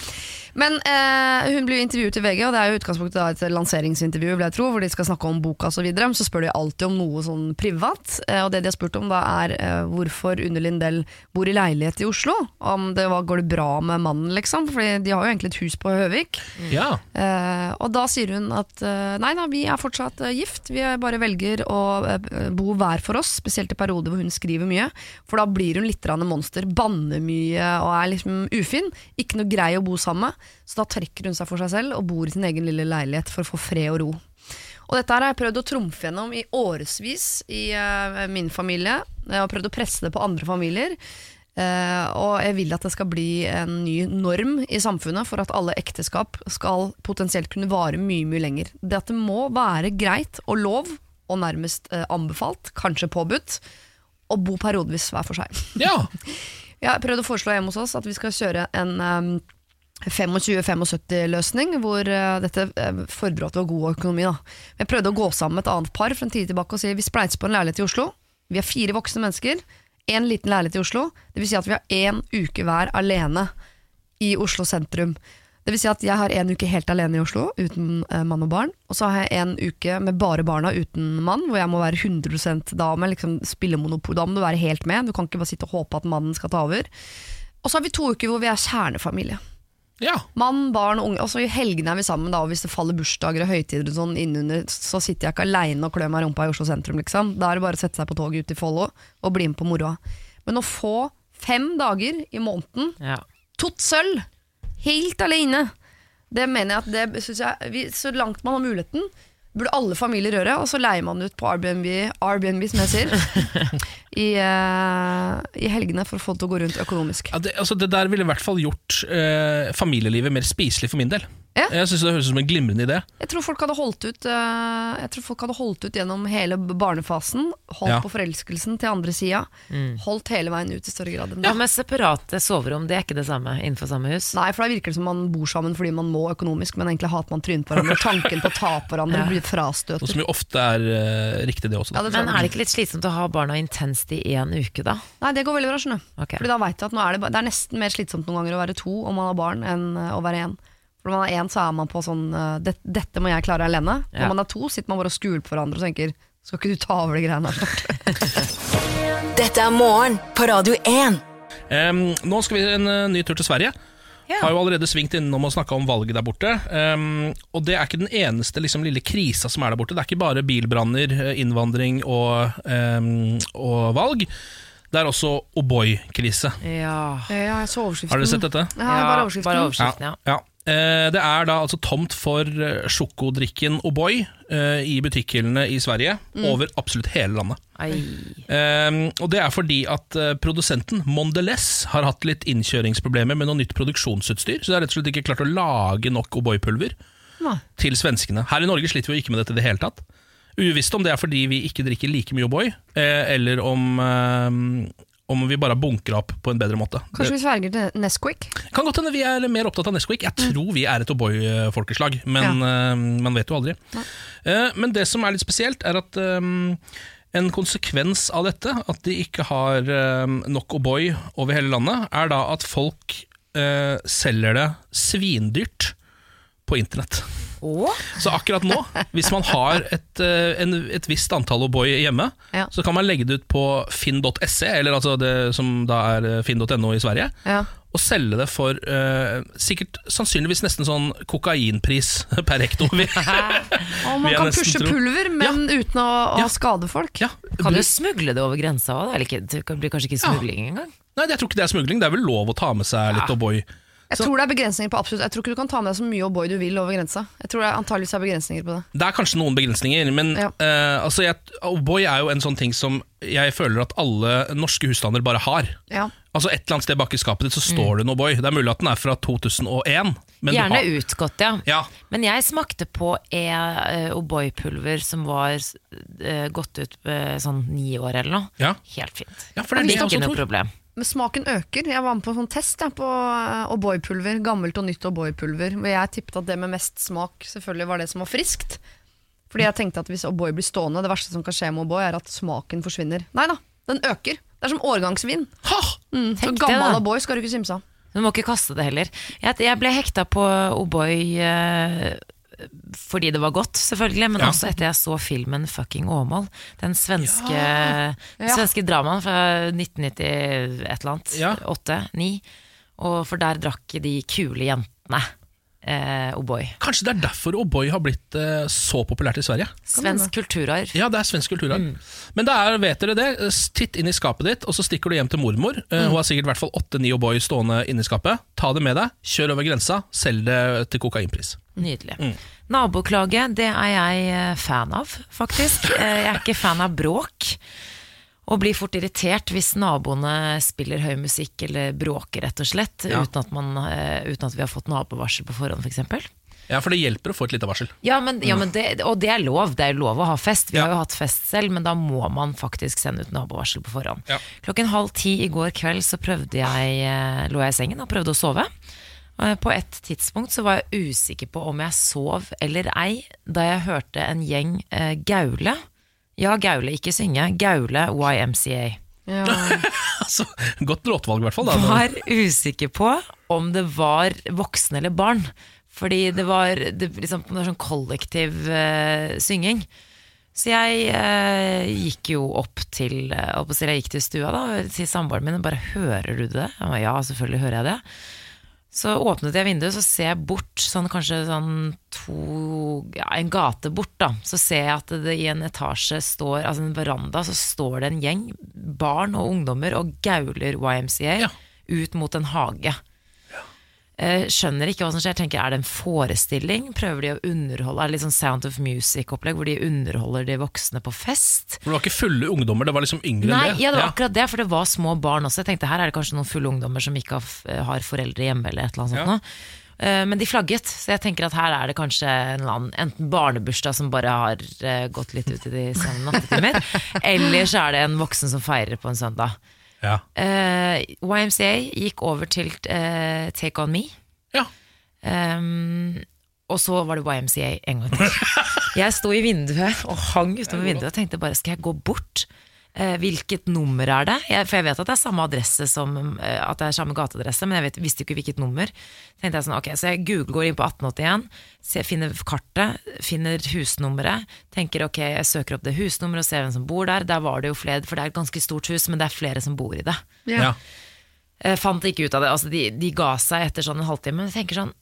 Men eh, hun blir intervjuet i VG, og det er jo utgangspunktet da et lanseringsintervju, vil jeg tro, hvor de skal snakke om boka osv. Men så spør de alltid om noe sånn privat, eh, og det de har spurt om da er eh, hvorfor Unni Lindell bor i leilighet i Oslo. Om det var, går det bra med mannen, liksom, Fordi de har jo egentlig et hus på Høvik. Ja. Eh, og da sier hun at nei da, vi er fortsatt gift, vi bare velger å bo hver for oss, spesielt i perioder hvor hun skriver mye, for da blir hun litt monster, banner mye og er liksom ufin, ikke noe grei å bo sammen med, så da trekker hun seg for seg selv og bor i sin egen lille leilighet for å få fred og ro. Og dette her har jeg prøvd å trumfe gjennom i årevis i uh, min familie. Jeg har prøvd å presse det på andre familier. Uh, og jeg vil at det skal bli en ny norm i samfunnet for at alle ekteskap skal potensielt kunne vare mye mye lenger. Det at det må være greit og lov, og nærmest eh, anbefalt, kanskje påbudt, å bo periodevis hver for seg. *laughs* ja. Jeg har prøvd å foreslå hjemme hos oss at vi skal kjøre en um, 25-75-løsning, hvor eh, dette uh, fordrer at det var god økonomi. Da. Jeg prøvde å gå sammen med et annet par for en tid tilbake og si vi spleiser på en leilighet i Oslo. Vi er fire voksne mennesker, én liten leilighet i Oslo. Det vil si at vi har én uke hver alene i Oslo sentrum. Det vil si at jeg har en uke helt alene i Oslo, uten eh, mann og barn. Og så har jeg en uke med bare barna uten mann, hvor jeg må være 100 da med liksom spille monopol. Da må du være helt med, du kan ikke bare sitte og håpe at mannen skal ta over. Og så har vi to uker hvor vi er kjernefamilie. ja. Mann, barn og unge. Og så i helgene er vi sammen, da, og hvis det faller bursdager og høytider og sånn innunder, så sitter jeg ikke aleine og klør meg i rumpa i Oslo sentrum, liksom. Da er det bare å sette seg på toget ut til Follo og bli med på moroa. Men å få fem dager i måneden Ja. Tot sølv, helt alene. Det mener jeg at det jeg, vi, Så langt man har muligheten, burde alle familier gjøre. Og så leier man ut på Airbnb, Airbnb som jeg sier, *laughs* i, uh, i helgene for å få det til å gå rundt økonomisk. Ja, det, altså det der ville i hvert fall gjort uh, familielivet mer spiselig for min del. Ja. Jeg synes Det høres ut som en glimrende idé. Jeg tror folk hadde holdt ut uh, Jeg tror folk hadde holdt ut gjennom hele barnefasen. Holdt Ja. på forelskelsen til andre sida. Holdt hele veien ut i større grad enn det. Ja, men separate soverom, det er ikke det samme innenfor samme hus? Nei, for da virker det som man bor sammen fordi man må økonomisk, men egentlig hater man trynet på hverandre. Tanken på å ta på hverandre *laughs* blir Og Noe som jo ofte er riktig, det også. Ja, det tror Men er det ikke litt slitsomt å ha barna intenst i én uke, da? Nei, det går veldig bra, skjønner du. Okay. Fordi da vet du at nå er det, det er nesten mer slitsomt noen ganger å være to om man har barn, enn eh, å være én. For når man er én, så er man på sånn eh, det, 'Dette må jeg klare alene'. Ja. Når man er to, sitter man bare og skuler på hverandre og tenker 'Skal ikke du ta over de greiene her? *laughs* Dette er morgen på Radio 1. Um, nå skal vi en uh, ny tur til Sverige. Ja. Har jo allerede svingt innom og snakka om valget der borte. Um, og det er ikke den eneste liksom, lille krisa som er der borte. Det er ikke bare bilbranner, eh, innvandring og, um, og valg. Det er også O'boy-krise. Ja. Ja, jeg så overskriften. Har dere sett dette? Ja, bare overskriften. Bare overskriften, ja. Eh, Det er da altså tomt for eh, sjokodrikken O'boy eh, i butikkhyllene i Sverige. Over absolutt hele landet. Eh, og det er fordi at produsenten Mondelez har hatt litt innkjøringsproblemer med noe nytt produksjonsutstyr. Så det er rett og slett ikke klart å lage nok O'boy-pulver til svenskene. Her i Norge sliter vi jo ikke med dette i det hele tatt. Uvisst om det er fordi vi ikke drikker like mye O'boy, eh, eller om, eh, om vi bare bunker opp på en bedre måte. Kanskje vi sverger til Nesquik? Kan godt hende vi er mer opptatt av Nesquik. Jeg tror vi er et O'boy-folkeslag, men eh, man vet jo aldri. Uh, men det som er litt spesielt, er at um, en konsekvens av dette, at de ikke har um, nok O'boy over hele landet, er da at folk uh, selger det svindyrt på internett. Så akkurat nå, hvis man har et, eh, en, et visst antall O'boy hjemme, Ja. så kan man legge det ut på finn.se, eller altså det som da er eh, finn.no i Sverige, Ja. og selge det for uh, sikkert sannsynligvis nesten sånn kokainpris *laughs* per hekto. *laughs* Og man kan pushe tro. pulver, men uten å, å Ja. skade folk. ja, Kan du smugle det over grensa òg? Det blir kanskje ikke smugling engang? Nei, jeg tror ikke det er smugling. Det er vel lov å ta med seg litt Ja. Jeg tror det er begrensninger på absolutt Jeg tror ikke du kan ta med deg så mye O'boy du vil over grensa. Jeg tror det er antageligvis er begrensninger på det. Det er kanskje noen begrensninger, men Ja. uh, altså O'boy er jo en sånn ting som jeg føler at alle norske husstander bare har. Ja. Altså Et eller annet sted bak i skapet ditt så står det en O'boy. Det er mulig at den er fra 2001. Men du Gjerne har, utgått, ja. Ja, Men jeg smakte på e- O'boy-pulver som var uh, gått ut uh, sånn ni år eller noe. Ja. Helt fint. ja, for det er det er Ikke noe tror. problem. Men smaken øker. Jeg var med på en sånn test jeg, på eh, O'boy-pulver. Gammelt og nytt O'boy-pulver. Og jeg tippet at det med mest smak selvfølgelig var det som var friskt. Fordi jeg tenkte at hvis O'boy blir stående, det verste som kan skje med O'boy, er at smaken forsvinner. Nei da, den øker. Det er som årgangsvin. Ha! Mm, så gammel. O'boy skal du ikke simse av. Du må ikke kaste det heller. Jeg, jeg ble hekta på O'boy eh, fordi det var godt, selvfølgelig, men Ja. også etter jeg så filmen Fucking Åmål. Den svenske, Ja. svenske dramaen fra 1990 et eller annet. Ja. 8-9. Og for der drakk de kule jentene eh, O'boy. Kanskje det er derfor O'boy har blitt eh, så populært i Sverige? Svensk kulturarv. Ja, det er svensk kulturarv. Mm. Men det er, vet dere det, titt inn i skapet ditt, og så stikker du hjem til mormor. Eh, Mm. Hun har sikkert i hvert fall åtte-ni O'boy stående inni skapet. Ta det med deg, kjør over grensa, selg det til kokainpris. Nydelig. Mm. Naboklage, det er jeg eh, fan av, faktisk. Eh, Jeg er ikke fan av bråk. Og blir fort irritert hvis naboene spiller høy musikk eller bråker, rett og slett. Ja. Uten, at man, eh, uten at vi har fått nabovarsel på forhånd, f.eks. Ja, for det hjelper å få et lite varsel. Ja, men, ja men det, og det er lov. Det er lov å ha fest. Vi Ja. har jo hatt fest selv, men da må man faktisk sende ut nabovarsel på forhånd. Klokken halv ti i går kveld så jeg, eh, lå jeg i sengen og prøvde å sove. Eh, På et tidspunkt så var jeg usikker på om jeg sov eller ei, da jeg hørte en gjeng eh, gaule. Ja, gaule, ikke synge. Gaule YMCA. Ja. *laughs* Altså, godt låtvalg, i hvert fall. Da. Var usikker på om det var voksne eller barn. Fordi det var, det, liksom, det var sånn kollektiv uh, synging. Så jeg uh, gikk jo opp til si, Jeg gikk til stua da, til samboeren min og bare 'Hører du det?' Jeg ba, ja, selvfølgelig hører jeg det. Så åpnet jeg vinduet, så ser jeg bort, sånn kanskje sånn to Ja, en gate bort, da. Så ser jeg at det i en etasje står, altså en veranda, så står det en gjeng barn og ungdommer og gauler YMCA Ja. ut mot en hage. Eh, Skjønner ikke hva som skjer. Tenker, Er det en forestilling? Prøver de å underholde? Er det litt sånn Sound of Music-opplegg hvor de underholder de voksne på fest? Men det var ikke fulle ungdommer, det var liksom yngre Nei, enn det. ja, det var akkurat det, for det var små barn også. Jeg tenkte her er det kanskje noen fulle ungdommer som ikke har, foreldre hjemme, eller et eller annet sånt Ja. Eh, Men de flagget, så jeg tenker at her er det kanskje en eller annen enten barnebursdag som bare har eh, gått litt ut i de sene nattetimer, *laughs* eller så er det en voksen som feirer på en søndag. Ja. Uh, YMCA gikk over til uh, Take On Me. ja. Um, og så var det YMCA en gang til. *laughs* Jeg sto i vinduet og hang utover vinduet og tenkte bare skal jeg gå bort? Eh, hvilket nummer er det? Jeg, for jeg vet at det er samme adresse som eh, At det er samme gateadresse, men jeg vet, visste ikke hvilket nummer. Tenkte jeg sånn, ok, Så jeg Google går inn på 1881, ser, finner kartet, finner husnummeret. Tenker ok, jeg søker opp det husnummeret og ser hvem som bor der. Der var det jo flere, for det er et ganske stort hus, men det er flere som bor i det. ja. Eh, fant ikke ut av det. Altså, de, de ga seg etter sånn en halvtime. Men jeg tenker sånn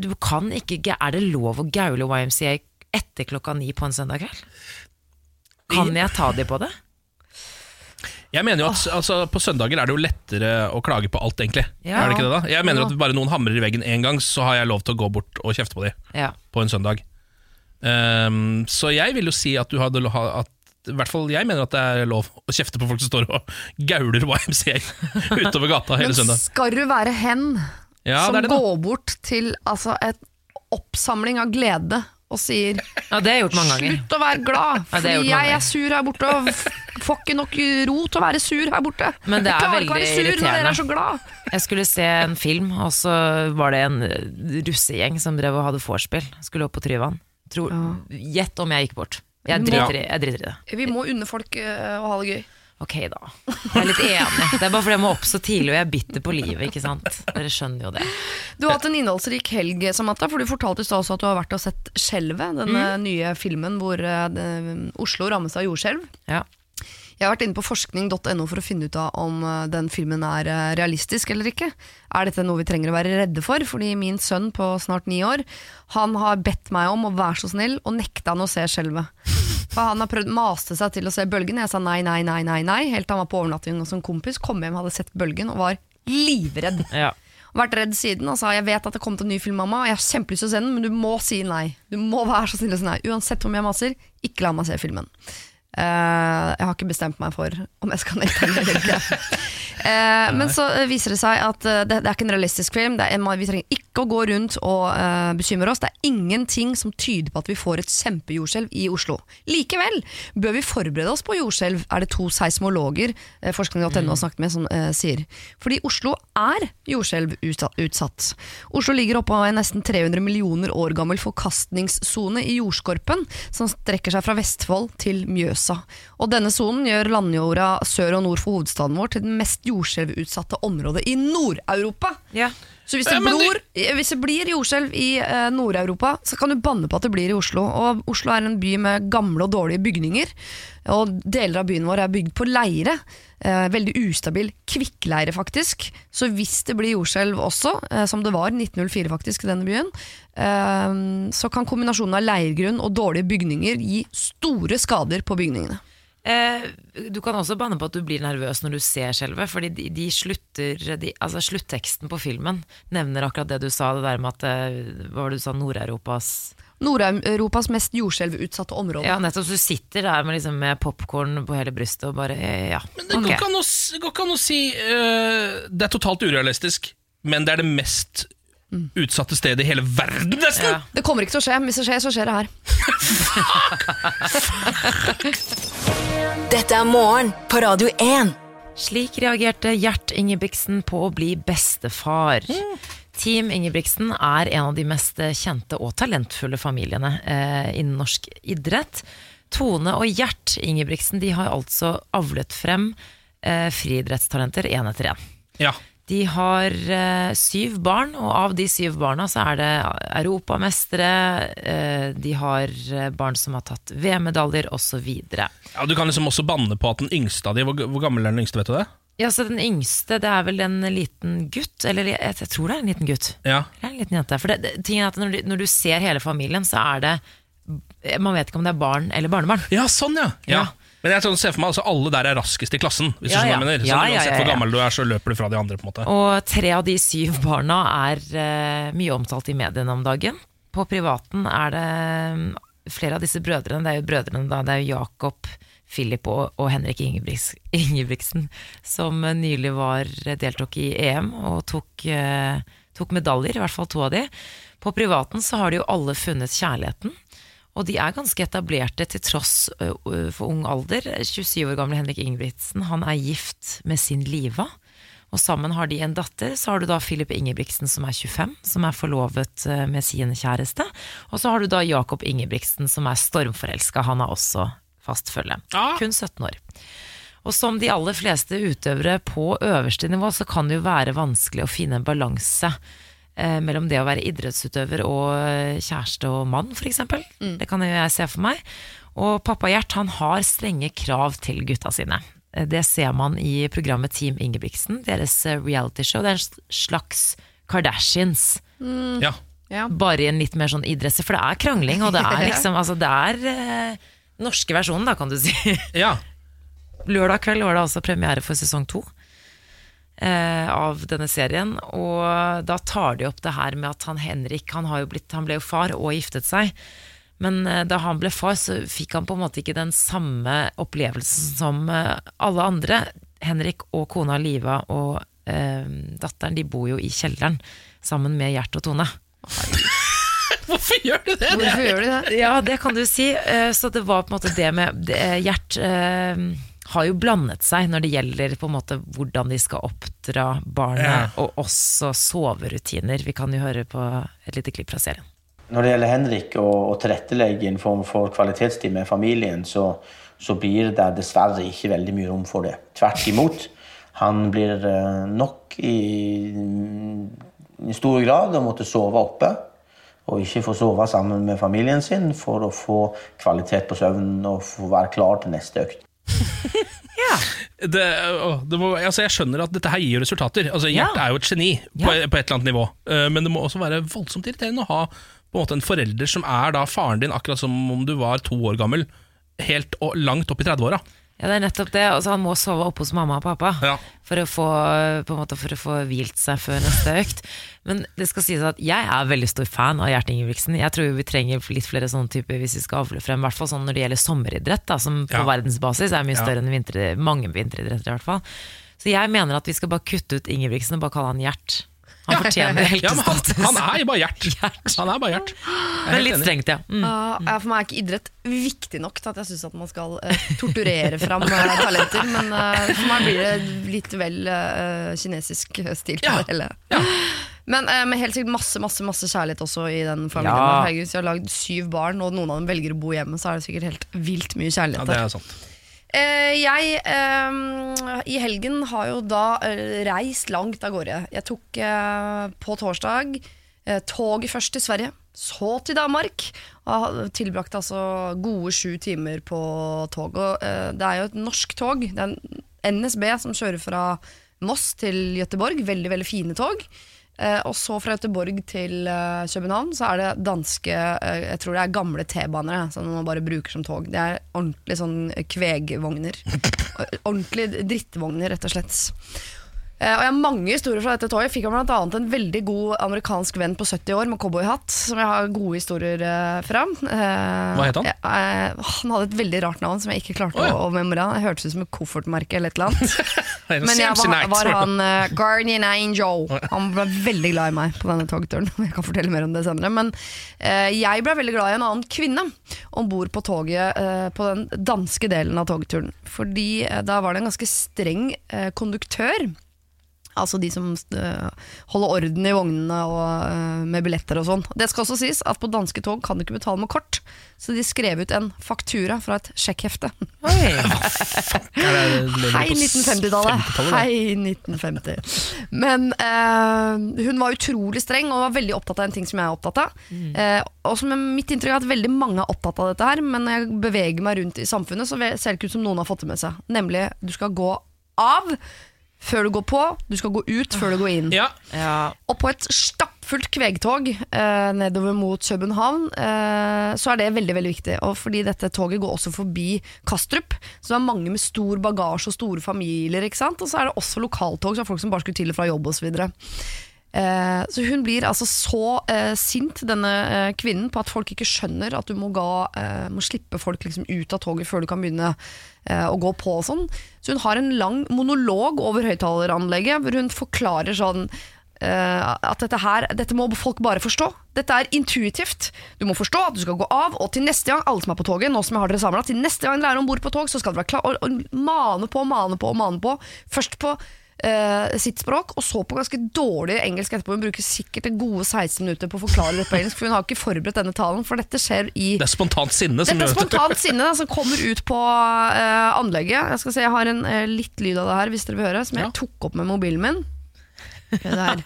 du kan ikke, Er det lov å gaule YMCA etter klokka ni på en søndag kveld? Kan jeg ta de på det? Jeg mener jo at altså, På søndager er det jo lettere å klage på alt, egentlig. Ja. Er det ikke det da? Jeg mener at bare noen hamrer i veggen én gang, så har jeg lov til å gå bort og kjefte på dem Ja. på en søndag. Um, så jeg vil jo si at du hadde at i hvert fall jeg mener at det er lov å kjefte på folk som står og *laughs* gauler YMCA *laughs* utover gata hele Men søndag. skal du være hen Ja, som det det, går bort til altså, et oppsamling av glede og sier ja, det har jeg gjort mange ganger. Slutt å være glad, Ja, fordi jeg jeg er sur her borte og får ikke nok ro til å være sur her borte. Men det jeg er klarer ikke å være sur når dere er så glad. Jeg skulle se en film, og så var det en russegjeng som drev og hadde vorspiel. Skulle opp på Tryvann. Tror- Gjett om jeg gikk bort. Jeg driter, i, jeg driter i det. Vi må unne folk eh, å ha det gøy. Ok, da. Jeg er litt enig. Det er bare fordi jeg må opp så tidlig, og jeg er bitter på livet. ikke sant? Dere skjønner jo det. Du har hatt en innholdsrik helg, Samantha, for du fortalte i også at du har vært og sett Skjelvet, denne Mm. nye filmen hvor eh, Oslo rammes av jordskjelv. Ja. Jeg har vært inne på forskning.no for å finne ut av om eh, den filmen er eh, realistisk eller ikke. Er dette noe vi trenger å være redde for? Fordi min sønn på snart ni år Han har bedt meg om å være så snill, og nekta han å se skjelvet. For Han har prøvd maste seg til å se Bølgen. Jeg sa nei, nei, nei, nei, nei helt til han var på overnatting hos en kompis, kom hjem, hadde sett Bølgen og var livredd. ja. Vært redd siden og sa jeg vet at det kommer til en ny film, mamma. Jeg har kjempelyst til å se den, men du må si nei. Du må være så snill å si nei. Uansett mye jeg maser, ikke la meg se filmen. Eh, jeg har ikke bestemt meg for om jeg skal nekte eller ikke. uh, *laughs* men så viser det seg at uh, det, det er ikke en realistisk film. Det er en, vi trenger ikke å gå rundt og bekymre oss. Det er ingenting som tyder på at vi får et kjempejordskjelv i Oslo. Likevel bør vi forberede oss på jordskjelv, er det to seismologer uh, forskning.no har snakket med som sier. Fordi Oslo er jordskjelvutsatt. utsatt. Oslo ligger oppå en nesten 300 millioner år gammel forkastningssone i jordskorpen, som strekker seg fra Vestfold til Mjøsa. Og denne sonen gjør landjorda sør og nord for hovedstaden vår til det mest jordskjelvutsatte området i Nord-Europa. Ja. Så hvis det, Ja, blor, du... hvis det blir jordskjelv i eh, Nord-Europa, så kan du banne på at det blir i Oslo. Og Oslo er en by med gamle og dårlige bygninger. Og deler av byen vår er bygd på leire. Eh, veldig ustabil kvikkleire, faktisk. Så hvis det blir jordskjelv også, eh, som det var i 1904 faktisk i denne byen, eh, så kan kombinasjonen av leirgrunn og dårlige bygninger gi store skader på bygningene. Eh, du kan også banne på at du blir nervøs når du ser skjelvet, fordi de, de slutter de, Altså Slutteksten på filmen nevner akkurat det du sa, det der med at eh, Hva var det du sa, Nord-Europas Nord-Europas mest jordskjelvutsatte område. Ja, nettopp. Så du sitter der med, liksom, med popkorn på hele brystet og bare eh, Ja. Men det å, går ikke an å si uh, Det er totalt urealistisk, men det er det mest utsatte stedet i hele verden, nesten! Ja. Det kommer ikke til å skje. Hvis det skjer, så skjer det her. *laughs* Dette er morgen på Radio 1. Slik reagerte Gjert Ingebrigtsen på å bli bestefar. Team Ingebrigtsen er en av de mest kjente og talentfulle familiene eh, innen norsk idrett. Tone og Gjert Ingebrigtsen de har altså avlet frem eh, friidrettstalenter én etter én. Ja. De har eh, syv barn, og av de syv barna så er det europamestere, eh, de har eh, barn som har tatt VM-medaljer osv. ja, Du kan liksom også banne på at den yngste av de Hvor, hvor gammel er den yngste, vet du det? Ja, så den yngste, det er vel en liten gutt, eller jeg, jeg tror det er en liten gutt. Ja. Eller en liten jente. For det, det, tingen er at når du, når du ser hele familien, så er det Man vet ikke om det er barn eller barnebarn. Ja, sånn, ja. ja. Ja. Men jeg ser for meg altså, alle der er raskest i klassen. Hvis Ja, du skjønner ja. mener. Så Ja, Uansett hvor gammel du er, så løper du fra de andre. på en måte Og tre av de syv barna er uh, mye omtalt i mediene om dagen. På privaten er det mm, flere av disse brødrene, det er jo brødrene da, det er jo Jakob, Philip og, og Henrik Ingebrigts, Ingebrigtsen, som eh, nylig var deltok i EM og tok, uh, tok medaljer, i hvert fall to av de. På privaten så har de jo alle funnet kjærligheten. Og de er ganske etablerte til tross for ung alder. 27 år gamle Henrik Ingebrigtsen han er gift med sin Liva. Og sammen har de en datter. Så har du da Philip Ingebrigtsen som er 25, som er forlovet med sin kjæreste. Og så har du da Jakob Ingebrigtsen som er stormforelska. Han er også fast følge. Ja. Kun 17 år. Og som de aller fleste utøvere på øverste nivå, så kan det jo være vanskelig å finne en balanse mellom det å være idrettsutøver og eh, kjæreste og mann, f.eks. eksempel Det kan jo jeg se for meg. Og pappa Gjert han har strenge krav til gutta sine. Eh, Det ser man i programmet Team Ingebrigtsen, deres eh, realityshow. Det er en slags Kardashians, Ja. Ja. bare i en litt mer sånn idrettslig For det er krangling, og det er *laughs* liksom altså, Det er eh, norske versjonen, da, kan du si. ja. Lørdag kveld var det altså premiere for sesong to eh, av denne serien. Og da tar de opp det her med at han Henrik han, har jo blitt, han ble jo far og giftet seg. Men eh, da han ble far, så fikk han på en måte ikke den samme opplevelsen som eh, alle andre. Henrik og kona Liva og eh, datteren de bor jo i kjelleren sammen med Gjert og Tone. *laughs* Hvorfor gjør du det? Hvorfor gjør du det? Ja, det kan du si. Eh, Så det var på en måte det med Gjert eh, har jo blandet seg når det gjelder på en måte hvordan de skal oppdra barnet, Ja. og også soverutiner. Vi kan jo høre på et lite klipp fra serien. Når det gjelder Henrik og, å tilrettelegge en form for kvalitetstid med familien, så, så blir det dessverre ikke veldig mye rom for det. Tvert imot. Han blir eh, nok i, i stor grad å måtte sove oppe. Og ikke få sove sammen med familien sin for å få kvalitet på søvnen og få være klar til neste økt. Det, å, det må, altså jeg skjønner at dette her gir resultater. Altså Gjert Ja. er jo et geni på, Ja. på et eller annet nivå. Eh, Men det må også være voldsomt irriterende å ha på en måte en forelder som er da faren din, akkurat som om du var to år gammel, helt og langt opp i 30-åra. Ja, det er nettopp det. Altså, han må sove oppe hos mamma og pappa Ja. for, å få, måte, for å få hvilt seg før neste økt. Men det skal sies at jeg er veldig stor fan av Gjert Ingebrigtsen. Jeg tror vi trenger litt flere sånne typer hvis vi skal avle frem, i hvert fall sånn når det gjelder sommeridrett, da, som på Ja. verdensbasis er mye større enn vinter, mange vinteridretter i hvert fall. Så jeg mener at vi skal bare kutte ut Ingebrigtsen og bare kalle han Gjert. Han fortjener Ja, han, han er jo bare Gjert. Han er bare Gjert. Er Men litt strengt, ja. Mm. Uh, ja, for meg er ikke idrett viktig nok til at jeg syns at man skal uh, torturere fram uh, talenter. Men eh, for meg blir det litt vel kinesisk stil på Ja. det hele. Ja. Men med helt sikkert masse masse, masse kjærlighet også i den familien. Ja. Herregud, hvis jeg har lagd syv barn, og noen av dem velger å bo hjemme, så er det sikkert helt vilt mye kjærlighet. Ja, det er sant. Eh, jeg eh, i helgen har jo da eh, reist langt av gårde. Jeg tok eh, på torsdag toget først til Sverige, så til Danmark. Og tilbrakte altså gode sju timer på tog. Og, det er jo et norsk tog. Det er en NSB som kjører fra Moss til Gøteborg. Veldig, veldig fine tog. Eh, og så fra Göteborg til eh, København så er det danske eh, Jeg tror det er gamle T-baner som man bare bruker som tog. Det er ordentlig sånn kvegvogner. *laughs* ordentlig drittvogner, rett og slett. Eh, og jeg har mange historier fra dette toget. Fikk annet en veldig god amerikansk venn på 70 år med cowboyhatt, som jeg har gode historier eh, fra. Eh, Hva het han? eh, han hadde et veldig rart navn som jeg ikke klarte Å, ja. å, memorere. Det hørtes ut som et koffertmerke eller et eller annet. *laughs* Men jeg var, var han uh, Guardian Angel. Han ble veldig glad i meg på denne togturen. *laughs* Jeg kan fortelle mer om det senere. Men uh, jeg ble veldig glad i en annen kvinne om bord på toget uh, på den danske delen av togturen. Fordi da var det en ganske streng konduktør. Altså de som eh, holder orden i vognene og eh, med billetter og sånn. Det skal også sies at på danske tog kan du ikke betale med kort, så de skrev ut en faktura fra et sjekkhefte. *laughs* Hei 1950-tallet. Hei 1950. Men eh, hun var utrolig streng og var veldig opptatt av en ting som jeg er opptatt av. Eh, og som mitt inntrykk er at veldig mange er opptatt av dette her, men når jeg beveger meg rundt i samfunnet, så ser det ikke ut som noen har fått det med seg. Nemlig, du skal gå av før du går på, du skal gå ut før du går inn. Ja, Ja. Og på et stappfullt kvegtog eh, nedover mot København, eh, så er det veldig veldig viktig. Og fordi dette toget går også forbi Kastrup, så det er mange med stor bagasje og store familier. ikke sant? Og så er det også lokaltog, så er det folk som bare skulle til og fra jobb osv. Eh, så hun blir altså så eh, sint, denne eh, kvinnen, på at folk ikke skjønner at du må, ga, eh, må slippe folk liksom ut av toget før du kan begynne å gå på og sånn. Så hun har en lang monolog over høyttaleranlegget hvor hun forklarer sånn Uh, at dette her, dette må folk bare forstå. Dette er intuitivt. Du må forstå at du skal gå av, og til neste gang, alle som er på toget, nå som jeg har dere samlet, til neste gang dere er om bord på tog, så skal dere være klar, og, og mane på, mane på, mane på. Først på eh, sitt språk, og så på ganske dårlig engelsk etterpå. Hun bruker sikkert en gode 16 minutter på å forklare det på engelsk, for hun har ikke forberedt denne talen, for dette skjer i det er spontant sinne som dette er spontant sinne da, som kommer ut på uh, anlegget. Jeg skal se, jeg har en uh, litt lyd av det her, hvis dere vil høre, som jeg Ja. tok opp med mobilen min. Det her.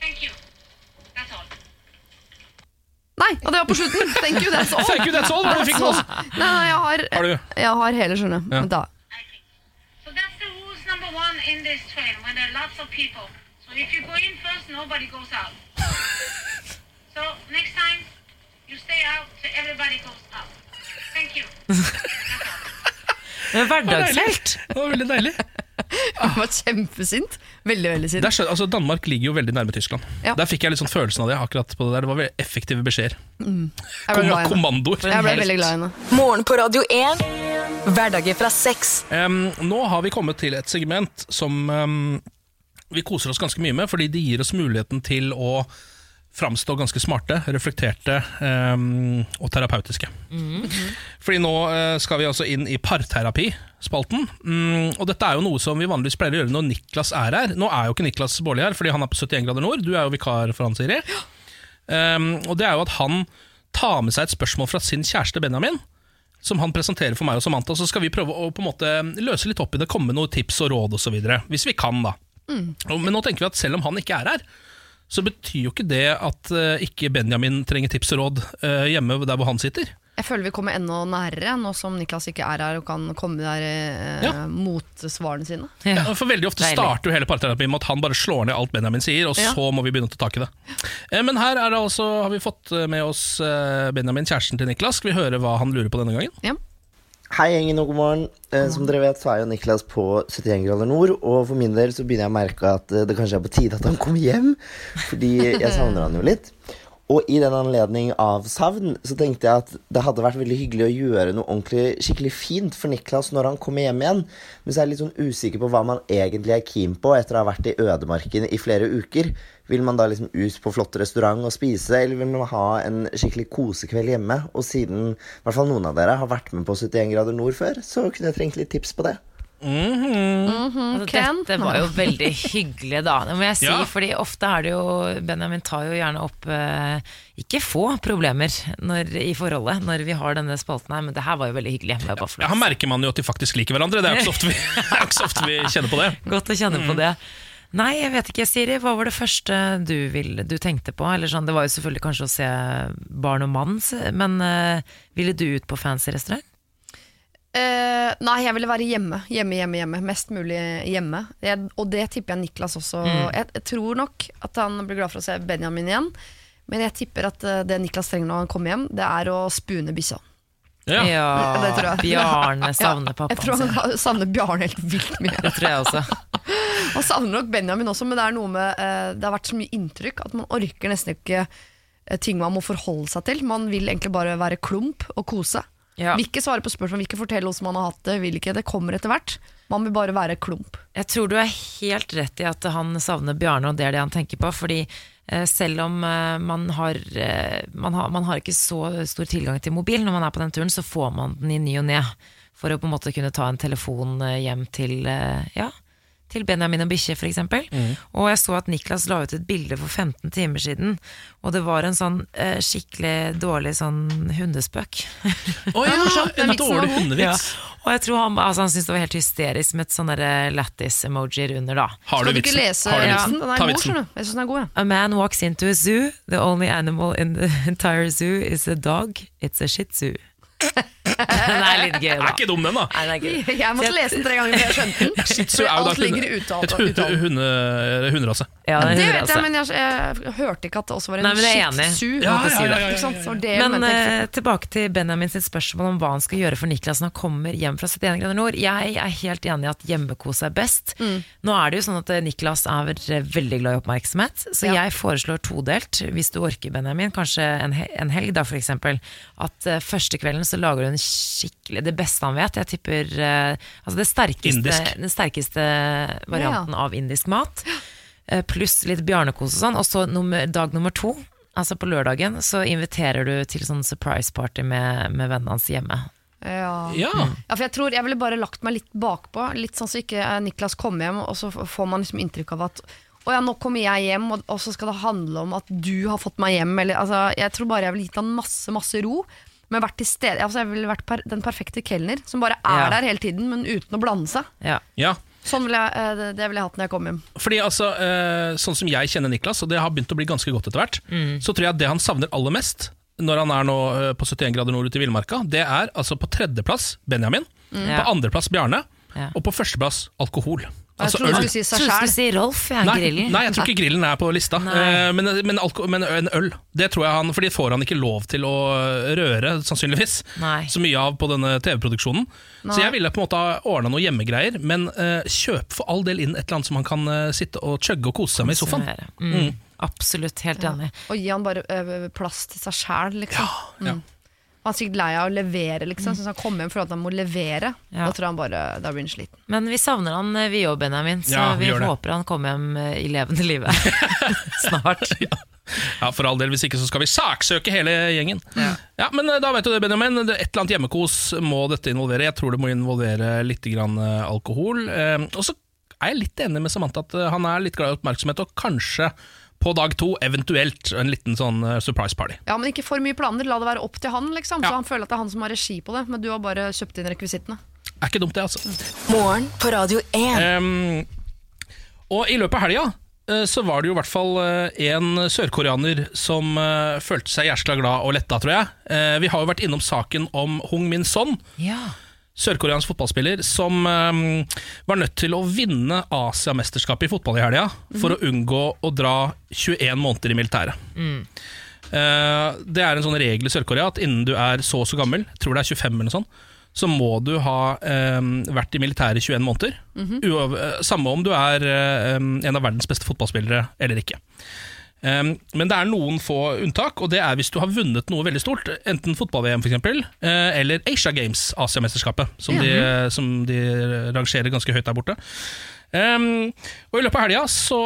Thank you. Nei, og det var på slutten! Thank you, that's all. Thank you, that's all. Oss? Nei, nei, jeg har, Har du? jeg har hele, skjønner du. Ja. Vent da. I think. So that's the rules number one in this train when there are lots of people. So if you go in first, nobody goes out. *laughs* so next time, you stay out till everybody goes out. Thank you. *laughs* Hverdagshelt. Det var veldig deilig. *laughs* Han var kjempesint. Veldig, veldig siden. Der altså, Danmark ligger jo veldig nærme Tyskland. Ja. Der fikk jeg litt sånn følelsen av det. akkurat på Det der Det var veldig effektive beskjeder. Mm. Kom kommandoer. Jeg ble veldig glad i henne. Morgen på Radio 1. Hverdager fra seks. Um, nå har vi kommet til et segment som um, vi koser oss ganske mye med, fordi det gir oss muligheten til å framstå ganske smarte, reflekterte um, og terapeutiske. Fordi nå uh, skal vi altså inn i parterapispalten. Um, og dette er jo noe som vi vanligvis pleier å gjøre når Niklas er her. Nå er jo ikke Niklas Baarli her, fordi han er på 71 grader nord. Du er jo vikar for han, Siri. Um, og det er jo at han tar med seg et spørsmål fra sin kjæreste Benjamin, som han presenterer for meg og Samantha. Så skal vi prøve å på en måte løse litt opp i det, komme med noen tips og råd osv. Hvis vi kan, da. Mm. Men nå tenker vi at selv om han ikke er her, så betyr jo ikke det at eh, ikke Benjamin trenger tips og råd eh, hjemme der hvor han sitter. Jeg føler vi kommer enda nærere nå som Niklas ikke er her og kan komme der eh, Ja. mot svarene sine. Ja, for Veldig ofte Deilig. starter jo hele parterapien med at han bare slår ned alt Benjamin sier, og Ja. så må vi begynne å ta tak i det. Eh, Men her er det altså, har vi fått med oss eh, Benjamin, kjæresten til Niklas. Skal vi høre hva han lurer på denne gangen? Ja. Hei, gjengen, og god morgen. Eh, som dere vet, så er jo Niklas på 71 grader nord. Og for min del så begynner jeg å merke at eh, det kanskje er på tide at han kommer hjem. Fordi jeg savner han jo litt. Og i den anledning av savn så tenkte jeg at det hadde vært veldig hyggelig å gjøre noe ordentlig skikkelig fint for Niklas når han kommer hjem igjen. Men så er jeg litt sånn usikker på hva man egentlig er keen på etter å ha vært i ødemarken i flere uker. Vil man da liksom ut på flott restaurant og spise, eller vil man ha en skikkelig kosekveld hjemme? Og siden i hvert fall noen av dere har vært med på 71 grader nord før, så kunne jeg trengt litt tips på det. Altså, dette var jo veldig hyggelig, da. Det må jeg si. Ja. Fordi ofte er det jo Benjamin tar jo gjerne opp eh, ikke få problemer når, i forholdet når vi har denne spalten her, men det her var jo veldig hyggelig. Ja, her merker man jo at de faktisk liker hverandre. Det er ikke så ofte vi, *laughs* så ofte vi kjenner på det. Godt å kjenne på det. Nei, jeg vet ikke, Siri. Hva var det første du, ville, du tenkte på? Eller sånn, det var jo selvfølgelig kanskje å se Barn og mann, men eh, ville du ut på fancy restaurant? Eh, nei, jeg ville være hjemme. Hjemme, hjemme, hjemme. Mest mulig hjemme. Jeg, og det tipper jeg Niklas også. Jeg, jeg tror nok at han blir glad for å se Benjamin igjen. Men jeg tipper at eh, det Niklas trenger når han kommer hjem, det er å spune bikkja. Ja. *laughs* det tror. Bjarne savner Jeg tror han savner Bjarne helt vilt mye. Det tror jeg også. *laughs* Han savner nok Benjamin også, men det er noe med eh, Det har vært så mye inntrykk at man orker nesten ikke ting man må forholde seg til. Man vil egentlig bare være klump og kose. Ja. Vil ikke svare på spørsmål, vil ikke fortelle hvordan man har hatt det. Vil ikke, det kommer etter hvert. Man vil bare være klump. Jeg tror du er helt rett i at han savner Bjarne, og det er det han tenker på. Fordi eh, selv om eh, man, har, eh, man, har, man har ikke så stor tilgang til mobil når man er på den turen, så får man den i ny og ne. For å på en måte kunne ta en telefon eh, hjem til eh, ja, til Benjamin og bikkje, f.eks. Mm. Og jeg så at Niklas la ut et bilde for 15 timer siden, og det var en sånn eh, skikkelig dårlig sånn hundespøk. Å ja, morsomt. *laughs* En dårlig hundevits. hundevits. Og jeg tror han, altså, han syntes det var helt hysterisk med et sånn derre lættis-emojier under, da. Har du vitsen? lese Har du vitsen? Ja, Den er Ta god, vitsen. Jeg syns den er god, jeg. A man walks into a zoo. The only animal in the *laughs* entire zoo is a dog. It's a shih *laughs* tzu. Den er litt gøy, Er ikke dum, den, da. Nei, den er gøy. Jeg måtte lese den tre ganger før jeg skjønte den. *laughs* Shih Tzu er jo da et hunde- hunde- hunderase. Ja, Det det vet jeg, men jeg, jeg hørte ikke at det også var en Nei, men shih tzu. Ja, ja, ja, ja, ja. Men uh, tilbake til Benjamin sitt spørsmål om hva han skal gjøre for Niklas når han kommer hjem fra 71 grader nord. Jeg er helt enig i at hjemmekos er best. Mm. Nå er det jo sånn at eh, Niklas er eh, veldig glad i oppmerksomhet, så Ja. jeg foreslår todelt, hvis du orker Benjamin, kanskje en, he en helg da for eksempel, at første kvelden så lager du en skikkelig, det beste han vet, jeg tipper, uh, altså det sterkeste, den sterkeste varianten av indisk mat, eh, pluss litt bjarnekos og sånn, og så nummer, dag nummer to, altså på lørdagen, så inviterer du til sånn surprise party med, med vennene hans hjemme. Ja. Ja. Ja, for jeg tror jeg ville bare lagt meg litt bakpå. Litt sånn så ikke eh, Niklas kommer hjem, og så får man liksom inntrykk av at å ja, nå kommer jeg hjem, og, og så skal det handle om at du har fått meg hjem. Eller, altså, jeg tror bare jeg ville gitt han masse, masse ro. Men vært til stede altså, Jeg ville vært per, den perfekte kelner, som bare er Ja. der hele tiden, men uten å blande seg. Ja. ja. Sånn ville jeg, eh, det, det ville jeg hatt når jeg kom hjem. Fordi altså, eh, Sånn som jeg kjenner Niklas, og det har begynt å bli ganske godt etter hvert, så tror jeg at det han savner aller mest når han er nå eh, på 71 grader nord ute i villmarka, det er altså på tredjeplass Benjamin, Ja. på andreplass Bjarne, Ja. og på førsteplass alkohol. Jeg Altså trodde du skulle si Jeg seg du sjæl. si Rolf, ja, Nei, grillen. nei, jeg tror ikke grillen er på lista. Eh, men, men, alko men en øl, det tror jeg han For de får han ikke lov til å røre, sannsynligvis. Nei. Så mye av på denne TV-produksjonen. Så jeg ville på en måte ha ordna noe hjemmegreier, men uh, kjøp for all del inn et eller annet som han kan uh, sitte og chugge og kose seg med i sofaen. Mm. Absolutt, helt enig. Og gi han bare eh, plass til seg sjæl, liksom. Ja. Han er sikkert lei av å levere, liksom. Så hvis han kommer hjem for at han må levere, Ja. da tror han bare Da blir han sliten. Men vi savner han, eh, vi òg, Benjamin, så Ja, vi vi håper han kommer hjem eh, i levende live *laughs* *laughs* snart. Ja, For all del, hvis ikke så skal vi saksøke hele gjengen. Ja, Men eh, da vet du det, Benjamin. Et eller annet hjemmekos må dette involvere. Jeg tror det må involvere litt grann alkohol. Eh, Og så er jeg litt enig med Samantha at han er litt glad i oppmerksomhet, og kanskje på dag to eventuelt en liten sånn eh, surprise party. Ja, men ikke for mye planer. La det være opp til han, liksom. Ja. Så han føler at det er han som har regi på det. Men du har bare kjøpt inn rekvisittene. Er ikke dumt, det, altså. Morgen på Radio 1. Um, og i løpet av helga eh, så var det jo i hvert fall eh, en sørkoreaner som følte seg jæskla glad og letta, tror jeg. Eh, Vi har jo vært innom saken om Hung Min Son, Ja. Sørkoreansk fotballspiller, som eh, var nødt til å vinne Asiamesterskapet i fotball i helga for å unngå å dra 21 måneder i militæret. Eh, det er en sånn regel i Sør-Korea at innen du er så og så gammel, tror det er 25 eller noe sånt, så må du ha eh, vært i militæret i 21 måneder. Uav, eh, samme om du er eh, en av verdens beste fotballspillere eller ikke. Um, men det er noen få unntak, og det er hvis du har vunnet noe veldig stort. Enten fotball-VM, for eksempel, eh, eller Asia Games, Asiamesterskapet, som, de, som de rangerer ganske høyt der borte. Um, og I løpet av helga så,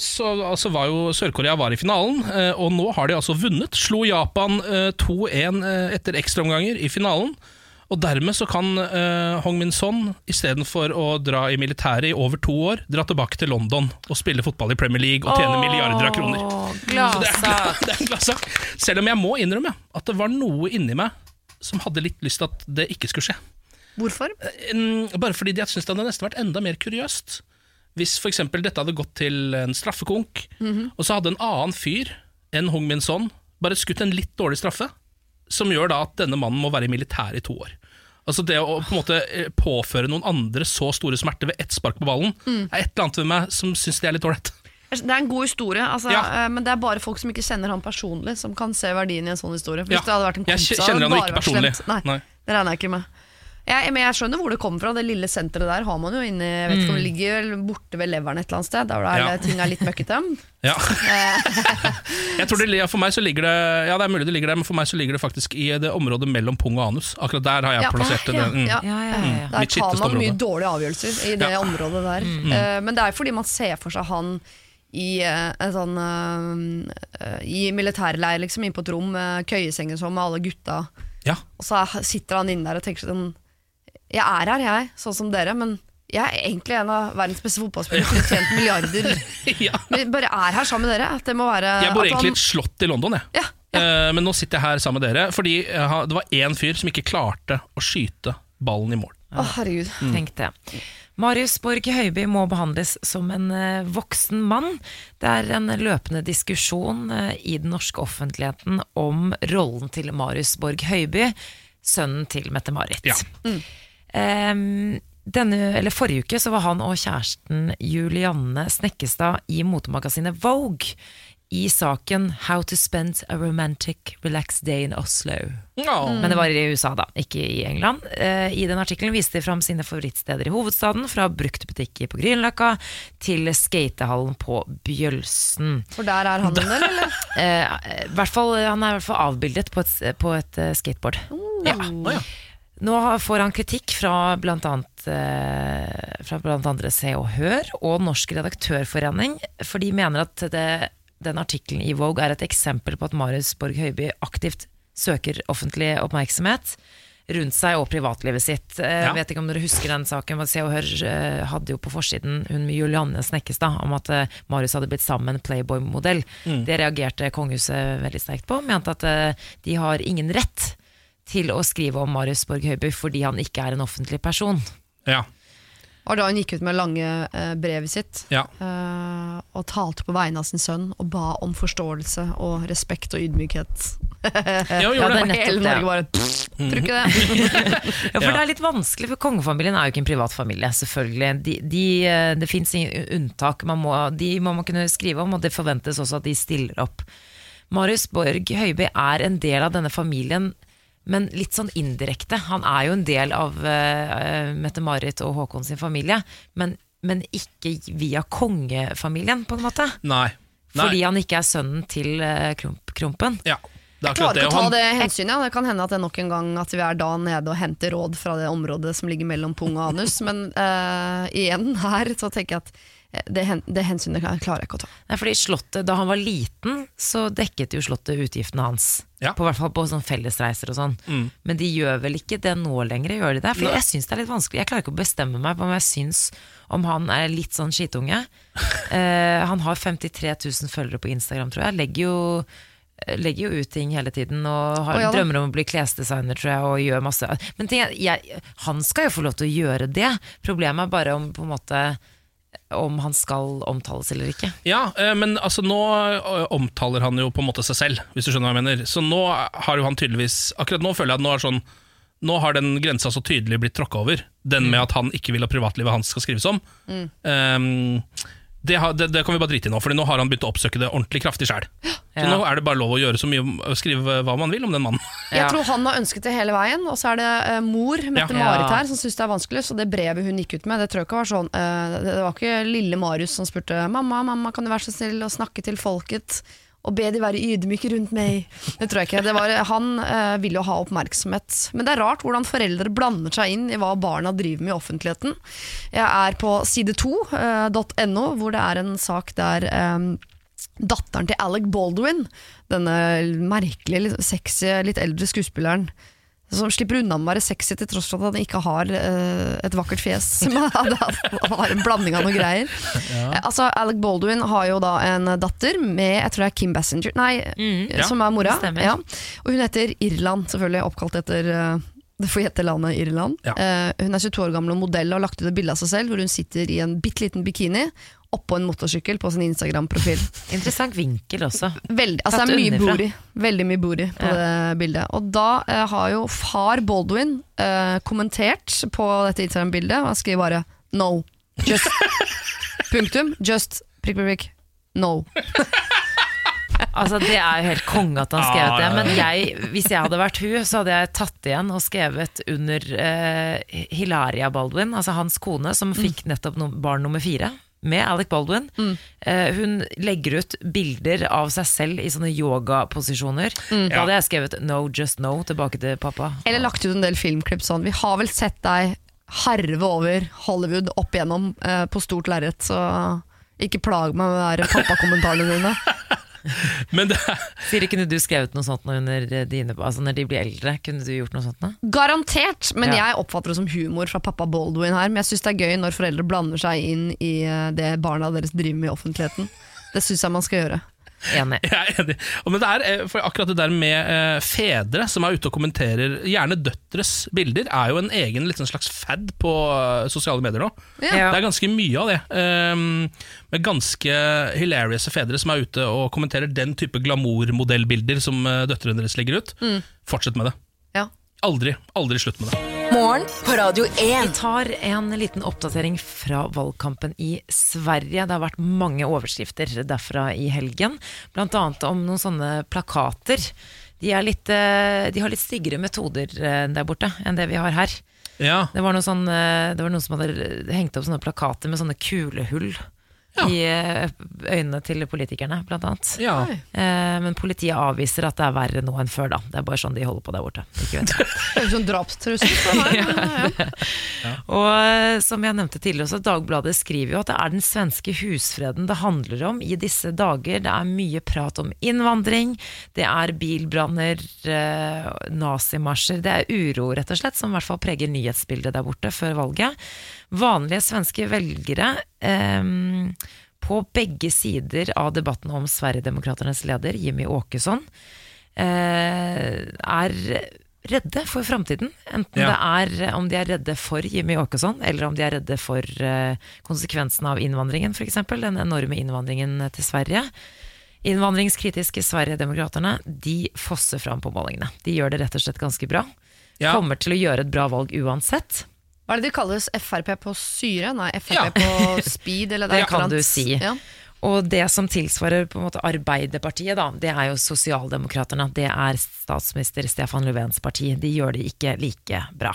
så altså var jo Sør-Korea var i finalen, eh, og nå har de altså vunnet. Slo Japan eh, 2-1 eh, etter ekstraomganger i finalen. Og dermed så kan uh, Hong Min Son istedenfor å dra i militæret i over to år, dra tilbake til London og spille fotball i Premier League og tjene milliarder av kroner. Åh, Så det er, *laughs* det er gladsak. Selv om jeg må innrømme at det var noe inni meg som hadde litt lyst til at det ikke skulle skje. Hvorfor? Mm, Bare fordi jeg syns det hadde nesten vært enda mer kuriøst. Hvis eksempel dette hadde gått til en straffekonk, og så hadde en annen fyr enn Hong Min Son bare skutt en litt dårlig straffe, som gjør da at denne mannen må være i militæret i to år. Altså Det å på en måte eh, påføre noen andre så store smerter ved ett spark på ballen, er et eller annet ved meg som syns det er litt ålreit. Det er en god historie, altså, Ja. eh, men det er bare folk som ikke kjenner han personlig, som kan se verdien i en sånn historie. Hvis Ja. det hadde vært en kompis, Jeg kjenner han ikke personlig. Nei, Nei. det regner jeg ikke med. Jeg, men jeg skjønner hvor det kommer fra. Det lille senteret der har man jo inne Jeg vet ikke om det ligger vel borte ved leveren et eller annet sted, der er, Ja. ting er litt møkkete. *laughs* Ja. jeg tror det, ja, For meg så ligger det Ja, det er mulig det ligger der, men for meg så ligger det faktisk i det området mellom pung og anus. Akkurat der har jeg Ja. plassert det. Mm. Ja. Ja, ja, ja. Der tar man mye dårlige avgjørelser i det Ja. området der. Eh, men det er fordi man ser for seg han i eh, en sånn uh, I militærleir, liksom, inn på et rom med køyesenger sånn med alle gutta. Ja. Og så er- sitter han inne der og tenker sånn Jeg er her, jeg, sånn som dere, men jeg er egentlig en av verdens beste fotballspillere som har tjent milliarder. *laughs* ja. Vi bare er her sammen med dere. At det må være Jeg bor egentlig i et slott i London, jeg. ja, ja. Eh, Men nå sitter jeg her sammen med dere fordi det var én fyr som ikke klarte å skyte ballen i mål. Å, herregud. Tenk det. Marius Borg Høiby må behandles som en eh, voksen mann. Det er en løpende diskusjon eh, i den norske offentligheten om rollen til Marius Borg Høiby, sønnen til Mette-Marit. Ja. Em, denne, eller forrige uke så var han og kjæresten Julianne Snekkestad i motemagasinet Vogue i saken How to spend a romantic relaxed day in Oslo. No. Men det var i USA, da, ikke i England. Uh, I den artikkelen viste de fram sine favorittsteder i hovedstaden, fra bruktbutikker på Grünerløkka til skatehallen på Bjølsen. For der er han *laughs* der, eller? Uh, i hvert fall, han er i hvert fall avbildet på et, på et eh, skateboard. Ja. Oh, ja. Nå får han kritikk fra blant annet eh, fra blant andre Se og Hør og Norsk redaktørforening, for de mener at det, den artikkelen i Vogue er et eksempel på at Marius Borg Høiby aktivt søker offentlig oppmerksomhet rundt seg og privatlivet sitt. Eh, Ja. Jeg vet ikke om dere husker den saken, Se og Hør eh, hadde jo på forsiden hun med Julianne Snekkestad om at Marius hadde blitt sammen med en Playboy-modell. Det reagerte kongehuset veldig sterkt på, mente at de har ingen rett til å skrive om Marius Borg Høiby fordi han ikke er en offentlig person. Ja. Og da han gikk ut med lange eh, brevet sitt Ja. eh, og talte på vegne av sin sønn og ba om forståelse og respekt og ydmykhet. *laughs* Ja, Ja, det er Hele. Norge bare *laughs* Tror ikke det? Ja, for Ja. det er litt vanskelig, for kongefamilien er jo ikke en privat familie, selvfølgelig. De, de, eh, det fins ingen unntak. Man må, de må man kunne skrive om, og det forventes også at de stiller opp. Marius Borg Høiby er en del av denne familien, men litt sånn indirekte. Han er jo en del av uh, Mette-Marit og Håkon sin familie, men, men ikke via kongefamilien, på en måte. Nei. Nei. Fordi han ikke er sønnen til uh, Krump, Krumpen. Ja. Er Jeg klarer ikke å ta han- det hensynet. Ja. Det kan hende at det nok en gang at vi er da nede og henter råd fra det området som ligger mellom pung og anus, men uh, igjen her så tenker jeg at det, hen- det hensynet klarer jeg ikke å ta. Nei, fordi slottet, Da han var liten, så dekket jo Slottet utgiftene hans. Ja. Mm. På hvert fall på sånn fellesreiser og sånn. Men de gjør vel ikke det nå lenger? Gjør de det? For jeg syns det er litt vanskelig. Jeg klarer ikke å bestemme meg på om jeg syns om han er litt sånn skitunge. *laughs* Eh, han har 53 000 følgere på Instagram, tror jeg. Legger jo Legger jo ut ting hele tiden og har, oh, ja drømmer om å bli klesdesigner, tror jeg, og gjør masse Men ting, jeg, han skal jo få lov til å gjøre det. Problemet er bare om på en måte om han skal omtales eller ikke. Ja, eh, men altså nå eh, omtaler han jo på en måte seg selv, hvis du skjønner hva jeg mener. Så nå har jo han tydeligvis Akkurat nå føler jeg at nå er sånn Nå har den grensa så tydelig blitt tråkka over. Den med at han ikke vil at privatlivet hans skal skrives om. Um, det, har, det, det kan vi bare drite i nå, Fordi nå har han begynt å oppsøke det ordentlig kraftig sjæl. Så Ja. nå er det bare lov å gjøre så mye skrive hva man vil om den mannen. *laughs* Jeg tror han har ønsket det hele veien, og så er det uh, mor, Mette Ja. Marit Ja. her, som syns det er vanskelig. Så det brevet hun gikk ut med, det tror jeg ikke var sånn uh, Det var ikke lille Marius som spurte Mamma, mamma, kan du være så snill å snakke til folket og be de være ydmyke rundt meg? Det tror jeg ikke. Var, han eh, ville jo ha oppmerksomhet. Men det er rart hvordan foreldre blander seg inn i hva barna driver med i offentligheten. Jeg er på side 2.no, hvor det er en sak der eh, datteren til Alec Baldwin, denne merkelige, sexy, litt eldre skuespilleren, som slipper unna med å være sexy til tross for at han ikke har uh, et vakkert fjes. *laughs* Som han han har en blanding av noe greier. *laughs* Ja. altså, Alec Baldwin har jo da en datter med jeg tror det er Kim Bassinger, nei, ja, som er mora. Ja. Og hun heter Irland, selvfølgelig oppkalt etter eh, det forjette landet Irland. Ja. Eh, hun er 22 år gammel og modell og har lagt ut et bilde av seg selv hvor hun sitter i en bitte liten bikini oppå en motorsykkel på sin Instagram-profil. *laughs* Interessant vinkel også. Veldig, altså det er mye bori booty, veldig mye booty på Ja. det bildet. Og da eh, har jo far Baldwin eh, kommentert på dette Instagram-bildet, og han skriver bare 'no'. Just *laughs* Punktum. Just prikk, prikk, prikk. No. *laughs* Altså Det er jo helt konge at han har skrevet Ja, det. Men jeg, hvis jeg hadde vært hun, så hadde jeg tatt igjen og skrevet under uh, Hilaria Baldwin, altså hans kone, som fikk nettopp no barn nummer fire. Med Alec Baldwin. Eh, hun legger ut bilder av seg selv i sånne yogaposisjoner. Da hadde jeg skrevet 'no, just no' tilbake til pappa. Eller lagt ut en del filmklipp sånn. Vi har vel sett deg harve over Hollywood opp igjennom uh, på stort lerret, så ikke plag meg med de pappakommentarene dine. *laughs* *laughs* Men det er, Siri, kunne du skrevet noe sånt nå under dine Altså når de blir eldre? Kunne du gjort noe sånt Da? Garantert, men Ja. jeg oppfatter det som humor fra pappa Baldwin her. Men jeg syns det er gøy når foreldre blander seg inn i eh, det barna deres driver med i offentligheten. Det syns jeg man skal gjøre. Enig. *laughs* jeg er enig. Men det er, eh, for akkurat det der med eh, fedre som er ute og kommenterer gjerne døtres bilder, er jo en egen liksom, slags fad på eh, sosiale medier nå. Ja. Det er ganske mye av det. Um, med ganske hilarious fedre som er ute og kommenterer den type glamourmodellbilder som døtrene deres legger ut. Fortsett med det. Aldri, aldri slutt med det. Morgen på Radio 1. Vi tar en liten oppdatering fra valgkampen i Sverige. Det har vært mange overskrifter derfra i helgen, annet om noen sånne plakater. De, er litt, eh, de har litt styggere metoder eh, der borte enn det vi har her. Ja, Det var, noe sånn, eh, det var noen som hadde hengt opp sånne plakater med sånne kulehull Ja. i eh, øynene til politikerne, blant annet. ja. Eh, Men politiet avviser at det er verre nå enn før, da. Det er bare sånn de holder på der borte. Ikke *laughs* ut drapstrussel. *laughs* ja. Og eh, som jeg nevnte tidligere også, Dagbladet skriver jo at det er den svenske husfreden det handler om i disse dager. Det er mye prat om innvandring, det er bilbranner, eh, nazimarsjer. Det er uro, rett og slett, som i hvert fall preger nyhetsbildet der borte før valget. Vanlige svenske velgere eh, på begge sider av debatten om Sverigedemokraternes leder, Jimmy Åkesson, eh, er redde for framtiden. Enten Ja. det er om de er redde for Jimmy Åkesson, eller om de er redde for eh, konsekvensen av innvandringen, f.eks. Den enorme innvandringen til Sverige. Innvandringskritiske Sverigedemokraterna de fosser fram på målingene. De gjør det rett og slett ganske bra. Ja. Kommer til å gjøre et bra valg uansett. Hva er det de kalles? Frp på syre? Nei, Frp Ja. på speed? Eller Det det kan du si. Ja. Og det som tilsvarer på en måte Arbeiderpartiet, da, det er jo Sosialdemokraterne. Det er statsminister Stefan Löfvens parti. De gjør det ikke like bra.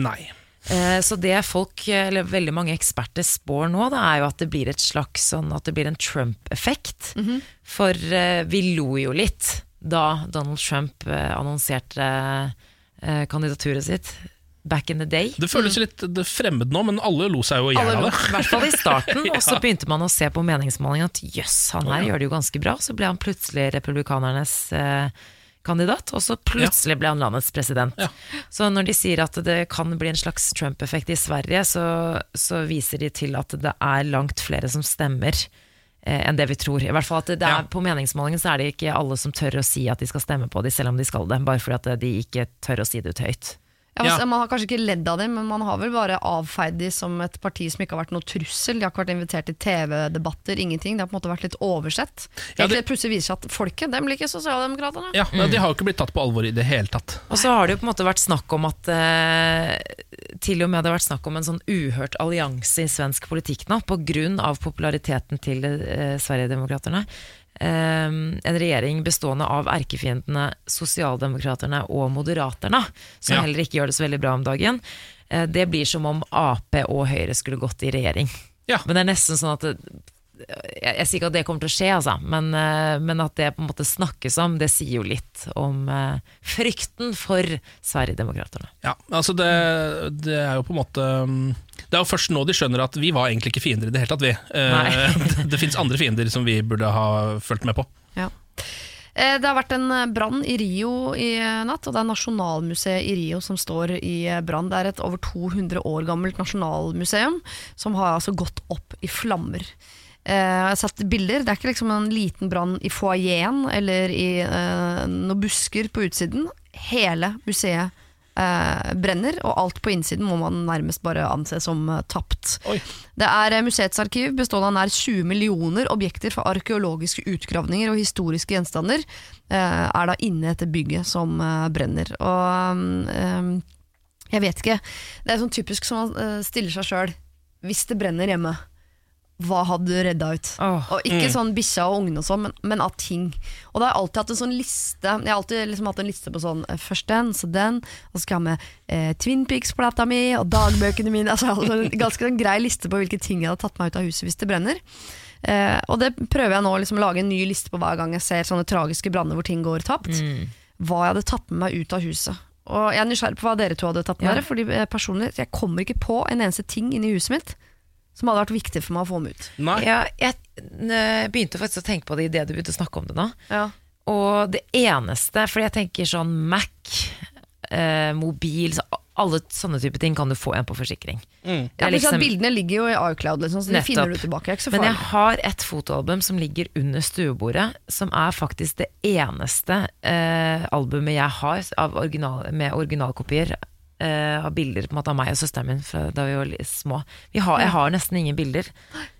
Nei. Eh, Så det folk, eller veldig mange eksperter spår nå, da, er jo at det blir et slags sånn at det blir en Trump-effekt. For eh, vi lo jo litt da Donald Trump eh, annonserte eh, kandidaturet sitt back in the day. Det føles litt det fremmed nå, men alle lo seg jo i hjel av det. I hvert fall i starten, *laughs* og så begynte man å se på meningsmålingen at jøss, han her gjør det jo ganske bra. Så ble han plutselig republikanernes eh, kandidat, og så plutselig ble han landets president. Ja. Så når de sier at det kan bli en slags Trump-effekt i Sverige, så, så viser de til at det er langt flere som stemmer. eh, Enn det vi tror. I hvert fall at det er, Ja. På meningsmålingen så er det ikke alle som tør å si at de skal stemme på dem, selv om de skal det. Bare fordi at de ikke tør å si det ut høyt. Ja, altså, Ja. Man har kanskje ikke ledd av dem, men man har vel bare avfeid dem som et parti som ikke har vært noe trussel. De har ikke vært invitert til TV-debatter, ingenting. Det har på en måte vært litt oversett. Ja, det- plutselig viser seg at folket, dem liker Sosialdemokraterne. Ja, men De har jo ikke blitt tatt på alvor i det hele tatt. Og så har det jo på en måte vært snakk om at eh, Til og med det har vært snakk om en sånn uhørt allianse i svensk politikk nå, pga. populariteten til eh, Sverigedemokraterna. Eh, en regjering bestående av erkefiendene Sosialdemokraterne og Moderaterne, som Ja. heller ikke gjør det så veldig bra om dagen. Eh, det blir som om Ap og Høyre skulle gått i regjering. Ja. Men det er nesten sånn at jeg, jeg sier ikke at det kommer til å skje, altså, men, eh, men at det på en måte snakkes om, det sier jo litt om eh, frykten for Sverigedemokraterna. Ja, altså det, det er jo på en måte um, Det er jo først nå de skjønner at vi var egentlig ikke fiender i det hele tatt, vi. Eh, *laughs* det det fins andre fiender som vi burde ha fulgt med på. Ja. Det har vært en brann i Rio i natt, og det er Nasjonalmuseet i Rio som står i brann. Det er et over 200 år gammelt nasjonalmuseum som har altså gått opp i flammer. Eh, Jeg har sett bilder. Det er ikke liksom en liten brann i foajeen eller i eh, noen busker på utsiden. Hele museet eh, brenner, og alt på innsiden må man nærmest bare anse som eh, tapt. Oi. Det er eh, Museets arkiv bestående av nær 20 millioner objekter for arkeologiske utgravninger og historiske gjenstander, eh, er da inne i dette bygget som brenner. Og um, jeg vet ikke, det er sånn typisk som man stiller seg sjøl. Hvis det brenner hjemme, hva hadde du redda ut? Oh, Og ikke sånn bikkja og ungene og sånn, men, men av ting. Og da har jeg alltid hatt en sånn liste Jeg har alltid liksom hatt en liste på sånn eh, Først den, så den, og så skal jeg ha med eh, Twin Peaks-plata mi og dagbøkene mine. *laughs* Altså, altså en ganske sånn grei liste på hvilke ting jeg hadde tatt meg ut av huset hvis det brenner. Eh, og det prøver jeg nå liksom, å lage en ny liste på hver gang jeg ser sånne tragiske branner hvor ting går tapt. Hva jeg hadde tatt med meg ut av huset. Og jeg er nysgjerrig på hva dere to hadde tatt med Ja. dere. Fordi eh, personlig, jeg kommer ikke på en eneste ting inni huset mitt som hadde vært viktig for meg å få med ut. Nei. Ja, jeg begynte faktisk å tenke på det idet du begynte å snakke om det nå. Ja. Og det eneste, fordi jeg tenker sånn Mac, eh, mobil, så alle sånne type ting kan du få en på forsikring. Mm. Ja, liksom- Bildene ligger jo i iCloud, liksom, så de Nettopp. finner du tilbake. Så Men jeg har et fotoalbum som ligger under stuebordet, som er faktisk det eneste eh, albumet jeg har av original, med originalkopier eh, av bilder på en måte av meg og søsteren min fra da vi var små. Vi har, jeg har nesten ingen bilder.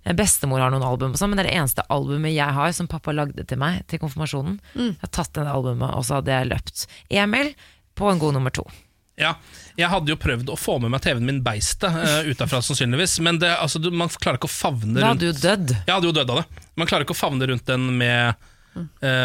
Eh, Bestemor har noen album, og sånn, men det er det eneste albumet jeg har som pappa lagde til meg til konfirmasjonen. Jeg har tatt det albumet, og så hadde jeg løpt. Emil på en god nummer to. Ja, jeg hadde jo prøvd å få med meg TV-en min Beistet uh, utafra, sannsynligvis. Men det, altså, du, man klarer ikke å favne Da rundt hadde du dødd. Jeg hadde jo dødd av det. Man klarer ikke å favne rundt den med,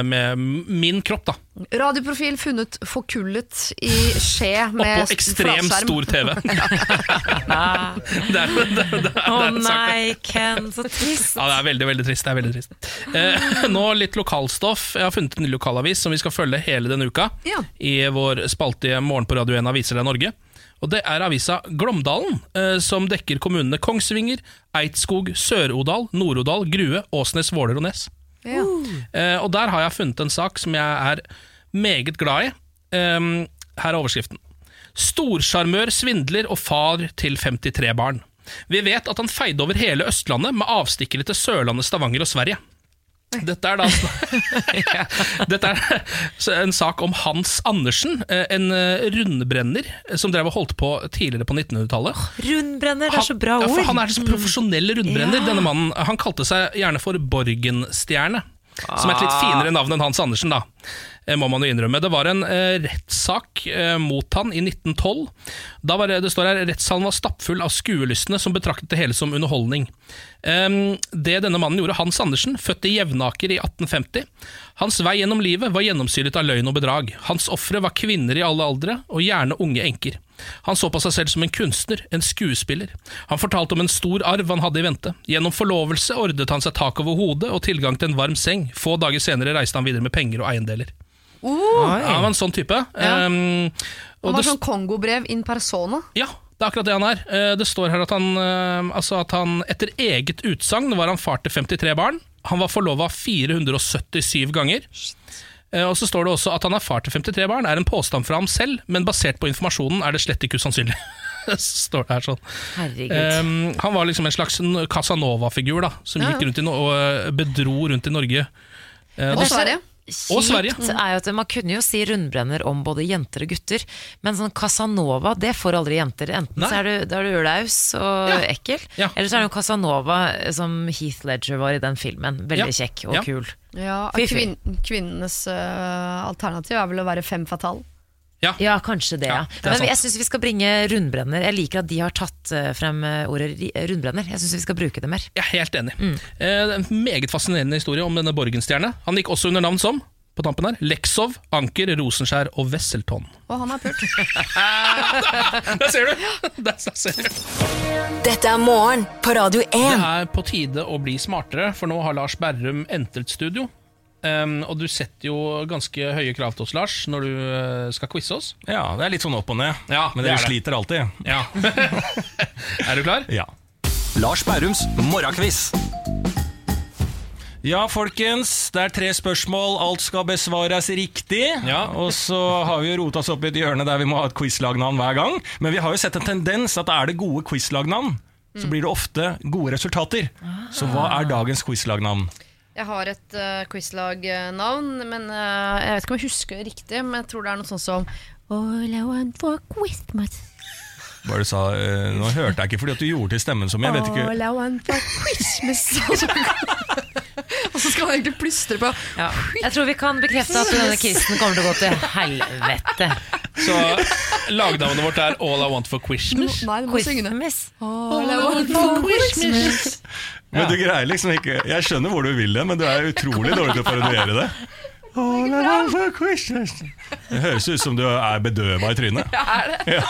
med min kropp, da. Radioprofil funnet forkullet i skje med Oppå ekstremt stor TV. *laughs* *laughs* det er, det, det, det, Å er sagt, nei, Ken, så trist. Ja, det er veldig veldig trist. det er veldig trist eh, Nå litt lokalstoff. Jeg har funnet en ny lokalavis som vi skal følge hele denne uka. Ja. I vår spaltige Morgen på Radio 1 Aviser deg Norge. Og Det er avisa Glåmdalen, eh, som dekker kommunene Kongsvinger, Eidskog, Sør-Odal, Nord-Odal, Grue, Åsnes, Våler og Nes. Ja. Uh, og Der har jeg funnet en sak som jeg er meget glad i. Um, her er overskriften. Storsjarmør, svindler og far til 53 barn. Vi vet at han feide over hele Østlandet med avstikkere til Sørlandet, Stavanger og Sverige. Dette er da *laughs* Dette er en sak om Hans Andersen, eh, en eh, rundbrenner eh, som drev og holdt på tidligere på 1900-tallet. Rundbrenner, det er så bra Ja, ord. for han er så profesjonell rundbrenner, Ja. denne mannen. Han kalte seg gjerne for Borgenstjerne. Som er et litt finere navn enn Hans Andersen, da. eh, Må man jo innrømme. Det var en eh, rettssak eh, mot han i 1912. Da var det, det står her rettssalen var stappfull av skuelystne som betraktet det hele som underholdning. Um, det denne mannen gjorde, Hans Andersen, født i Jevnaker i 1850 Hans vei gjennom livet var gjennomsyret av løgn og bedrag. Hans ofre var kvinner i alle aldre, og gjerne unge enker. Han så på seg selv som en kunstner, en skuespiller. Han fortalte om en stor arv han hadde i vente. Gjennom forlovelse ordnet han seg tak over hodet og tilgang til en varm seng. Få dager senere reiste han videre med penger og eiendeler. Uh. Ja, han var en sånn type. Ja. Um, og Han var det, sånn kongobrev in persona. ja, det er akkurat det han er. Eh, Det står her at han, eh, altså at han etter eget utsagn var han far til 53 barn. Han var forlova 477 ganger. Eh, Og så står det også at han er far til 53 barn, er en påstand fra ham selv, men basert på informasjonen er det slett ikke usannsynlig. *laughs* står det her sånn. Um, han var liksom en slags Casanova-figur da som Ja, gikk rundt i no og eh, bedro rundt i Norge. Uh, Og Sverige. Kjipt er jo at Man kunne jo si rundbrenner om både jenter og gutter, men sånn Casanova, det får aldri jenter. Enten Nei. så er du, da er du laus og Ja. ekkel, Ja. eller så er det jo Casanova som Heath Ledger var i den filmen. Veldig Ja. kjekk og Ja. kul. Ja, kvin Kvinnenes uh, alternativ er vel å være fem fatal. Ja. Ja, kanskje det, ja. Ja, det Men sant. jeg syns vi skal bringe rundbrenner. Jeg liker at de har tatt eh, frem eh, ordet rundbrenner. Jeg syns vi skal bruke det mer. Jeg er helt enig. Eh, er en meget fascinerende historie om denne Borgenstjerne. Han gikk også under navn som på tampen her, Leksov, Anker, Rosenskjær og Wesselton. Og han er pult. *laughs* Der ser du! Der ser du. Dette er morgen på Radio Det 1. er på tide å bli smartere, for nå har Lars Berrum entret studio. Um, og du setter jo ganske høye krav til oss, Lars, når du eh, skal quize oss. Ja, det er litt sånn opp og ned. Ja, men det dere er sliter alltid. Ja. *laughs* er du klar? Ja. Lars Bærums morgenquiz. Ja, folkens. Det er tre spørsmål. Alt skal besvares riktig. Ja. Og så har vi jo rota oss opp i et hjørne der vi må ha et quizlagnavn hver gang. Men vi har jo sett en tendens at er det gode quizlagnavn, så blir det ofte gode resultater. Så hva er dagens quizlagnavn? Jeg har et uh, quizlag-navn, men uh, jeg vet ikke om jeg husker det riktig. Men jeg tror det er noe sånn som All I want for Christmas. Hva det du sa? Eh, Nå hørte jeg ikke fordi at du gjorde til stemmen som jeg vet ikke. All I want for Christmas. *laughs* *laughs* Og så- skal han egentlig plystre på. Ja. Jeg tror vi kan bekrefte at denne quizen kommer til å gå til helvete. Så lagnavnet vårt er All I Want for Christmas. Nei, du må synge det. All I want for Christmas. Men du greier liksom ikke Jeg skjønner hvor du vil det, men du er utrolig dårlig til å parodiere det. Det høres ut som du er bedøva i trynet. Ja.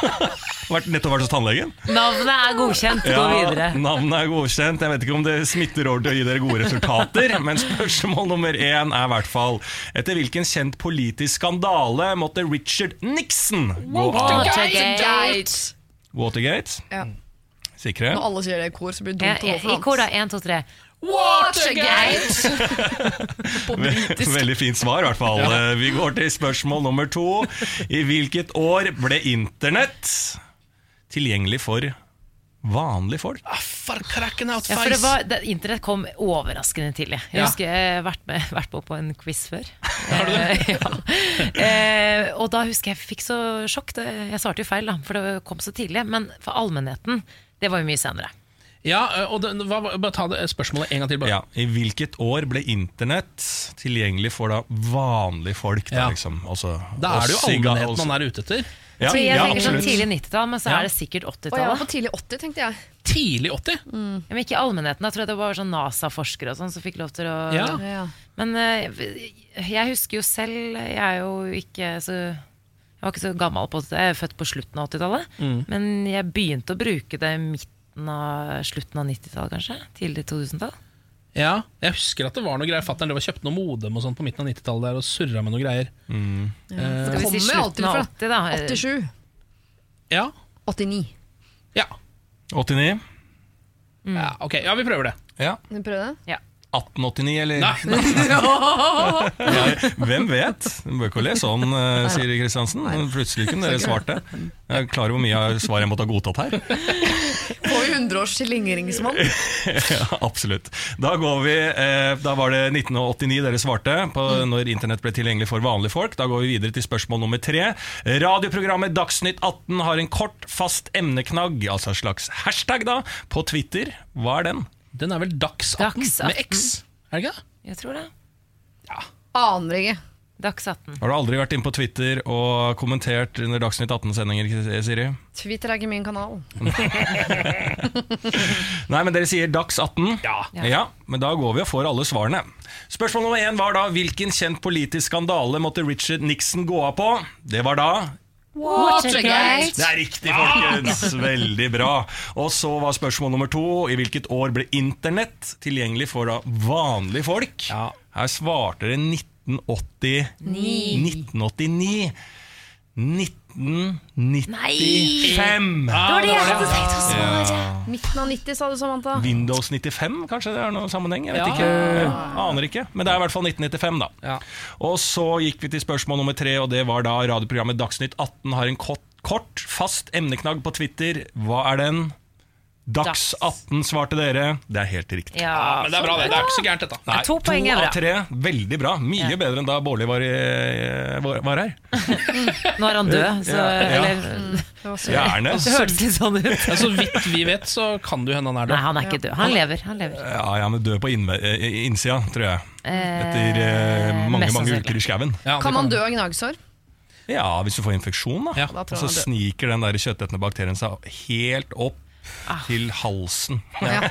Vært, nettopp vært hos tannlegen. Navnet er godkjent. Gå videre. Navnet er godkjent. Jeg vet ikke om det smitter over til å gi dere gode resultater, men spørsmål nummer én er i hvert fall Etter hvilken kjent politisk skandale måtte Richard Nixon gå av? Watergate. Watergate? Ja. Sikre? Når alle sier det i kor, så blir det Ja, dumt å gå I kor, da. Én, to, tre. *laughs* Politisk. Veldig fint svar, i hvert fall. Ja. Vi går til spørsmål nummer to. I hvilket år ble internett tilgjengelig for vanlige folk? Ah, for out Ja, for det var, det, Internett kom overraskende tidlig. Jeg Ja. husker jeg har vært, med, vært på på en quiz før. *laughs* Eh, ja. eh, og da husker jeg jeg fikk så sjokk. Det, jeg svarte jo feil, da, for det kom så tidlig. Men for allmennheten, det var jo mye senere. Ja, og det, hva, bare ta det spørsmålet en gang til. Bare. Ja, I hvilket år ble internett tilgjengelig for da vanlige folk? Da, Ja. liksom? altså, Da er det jo allmennheten man er ute etter. Ja, jeg ja, tenker sånn tidlig 90-tall, men så Ja. er det sikkert Og jeg var 80-tallet. på tidlig 80, tenkte jeg. Tidlig 80. Mm. Men ikke allmennheten. Jeg tror det var sånn NASA-forskere og sånn som fikk lov til å Ja. Ja. Men eh, jeg husker jo selv Jeg er jo ikke så Jeg var ikke så gammel på det. Jeg er født på slutten av 80-tallet. Mm. Men jeg begynte å bruke det midten av slutten av 90-tallet, kanskje. Tidlig 2000-tall. Ja, jeg husker at det var noe greier. Fatter'n kjøpte noe modem og sånn på midten av 90-tallet der og surra med noe greier. Mm. Ja. Skal vi si kommer slutten av 80, da? 87. Ja, 89. ja. 89? ja ok, ja, vi prøver det. Ja. Vi prøver det? Ja. 1889, eller? Nei, *laughs* Ja, hvem vet? Du bør ikke le sånn, sier Siri Kristiansen. Plutselig kunne dere svart det. Jeg er klar over hvor mye svar jeg måtte ha godtatt her. På 100 års slingringsmonn? *laughs* Ja, absolutt. Da går vi eh, Da var det 1989 dere svarte på når internett ble tilgjengelig for vanlige folk. Da går vi videre til spørsmål nummer tre. Radioprogrammet Dagsnytt 18 har en kort, fast emneknagg, altså en slags hashtag, da, på Twitter. Hva er den? Den er vel Dags 18, Dags med X? Er det ikke det? Jeg tror det. Ja. Aner ikke. Dags 18. Har du aldri vært inne på Twitter og kommentert under Dagsnytt 18-sendinger, Siri? Twitter er ikke min kanal. *laughs* Nei, men dere sier Dags 18? Ja. ja. Men da går vi og får alle svarene. Spørsmål nummer én var da hvilken kjent politisk skandale måtte Richard Nixon gå av på? Det var da Watergate! Det er riktig, folkens! Veldig bra. Og så var spørsmål nummer to i hvilket år ble internett tilgjengelig for da vanlige folk? Her svarte dere 1989. 1989. 1995. Det var det jeg hadde tenkt å svare. Midten av 90, sa du, Samantha. Windows 95, kanskje det er noen sammenheng? Jeg vet ikke. Jeg aner ikke. Men det er i hvert fall 1995, da. Ja. Og så gikk vi til spørsmål nummer tre, og det var da radioprogrammet Dagsnytt 18 har en kort, kort fast emneknagg på Twitter. Hva er den? Dags 18 svarte dere. Det er helt riktig. Ja, Men det er bra, det. Det er ikke så gærent, dette. Nei, to poeng er av tre. Veldig bra. Mye bedre enn da Bårli var, var, var her. *laughs* Nå er han død, så Ja, ja. Gjerne. Det hørtes litt sånn ut. Ja, så vidt vi vet, så kan det jo hende han er død. Nei, han er ikke død. Han lever. Han lever. Ja, ja, men død på eh, innsida, tror jeg. Eh, Etter eh, mange mange uker i skauen. Ja, Kan man dø av gnagsår? Ja, hvis du får infeksjon, da. Ja. Da Og så sniker den der kjøttetende bakterien seg helt opp til halsen. Ja.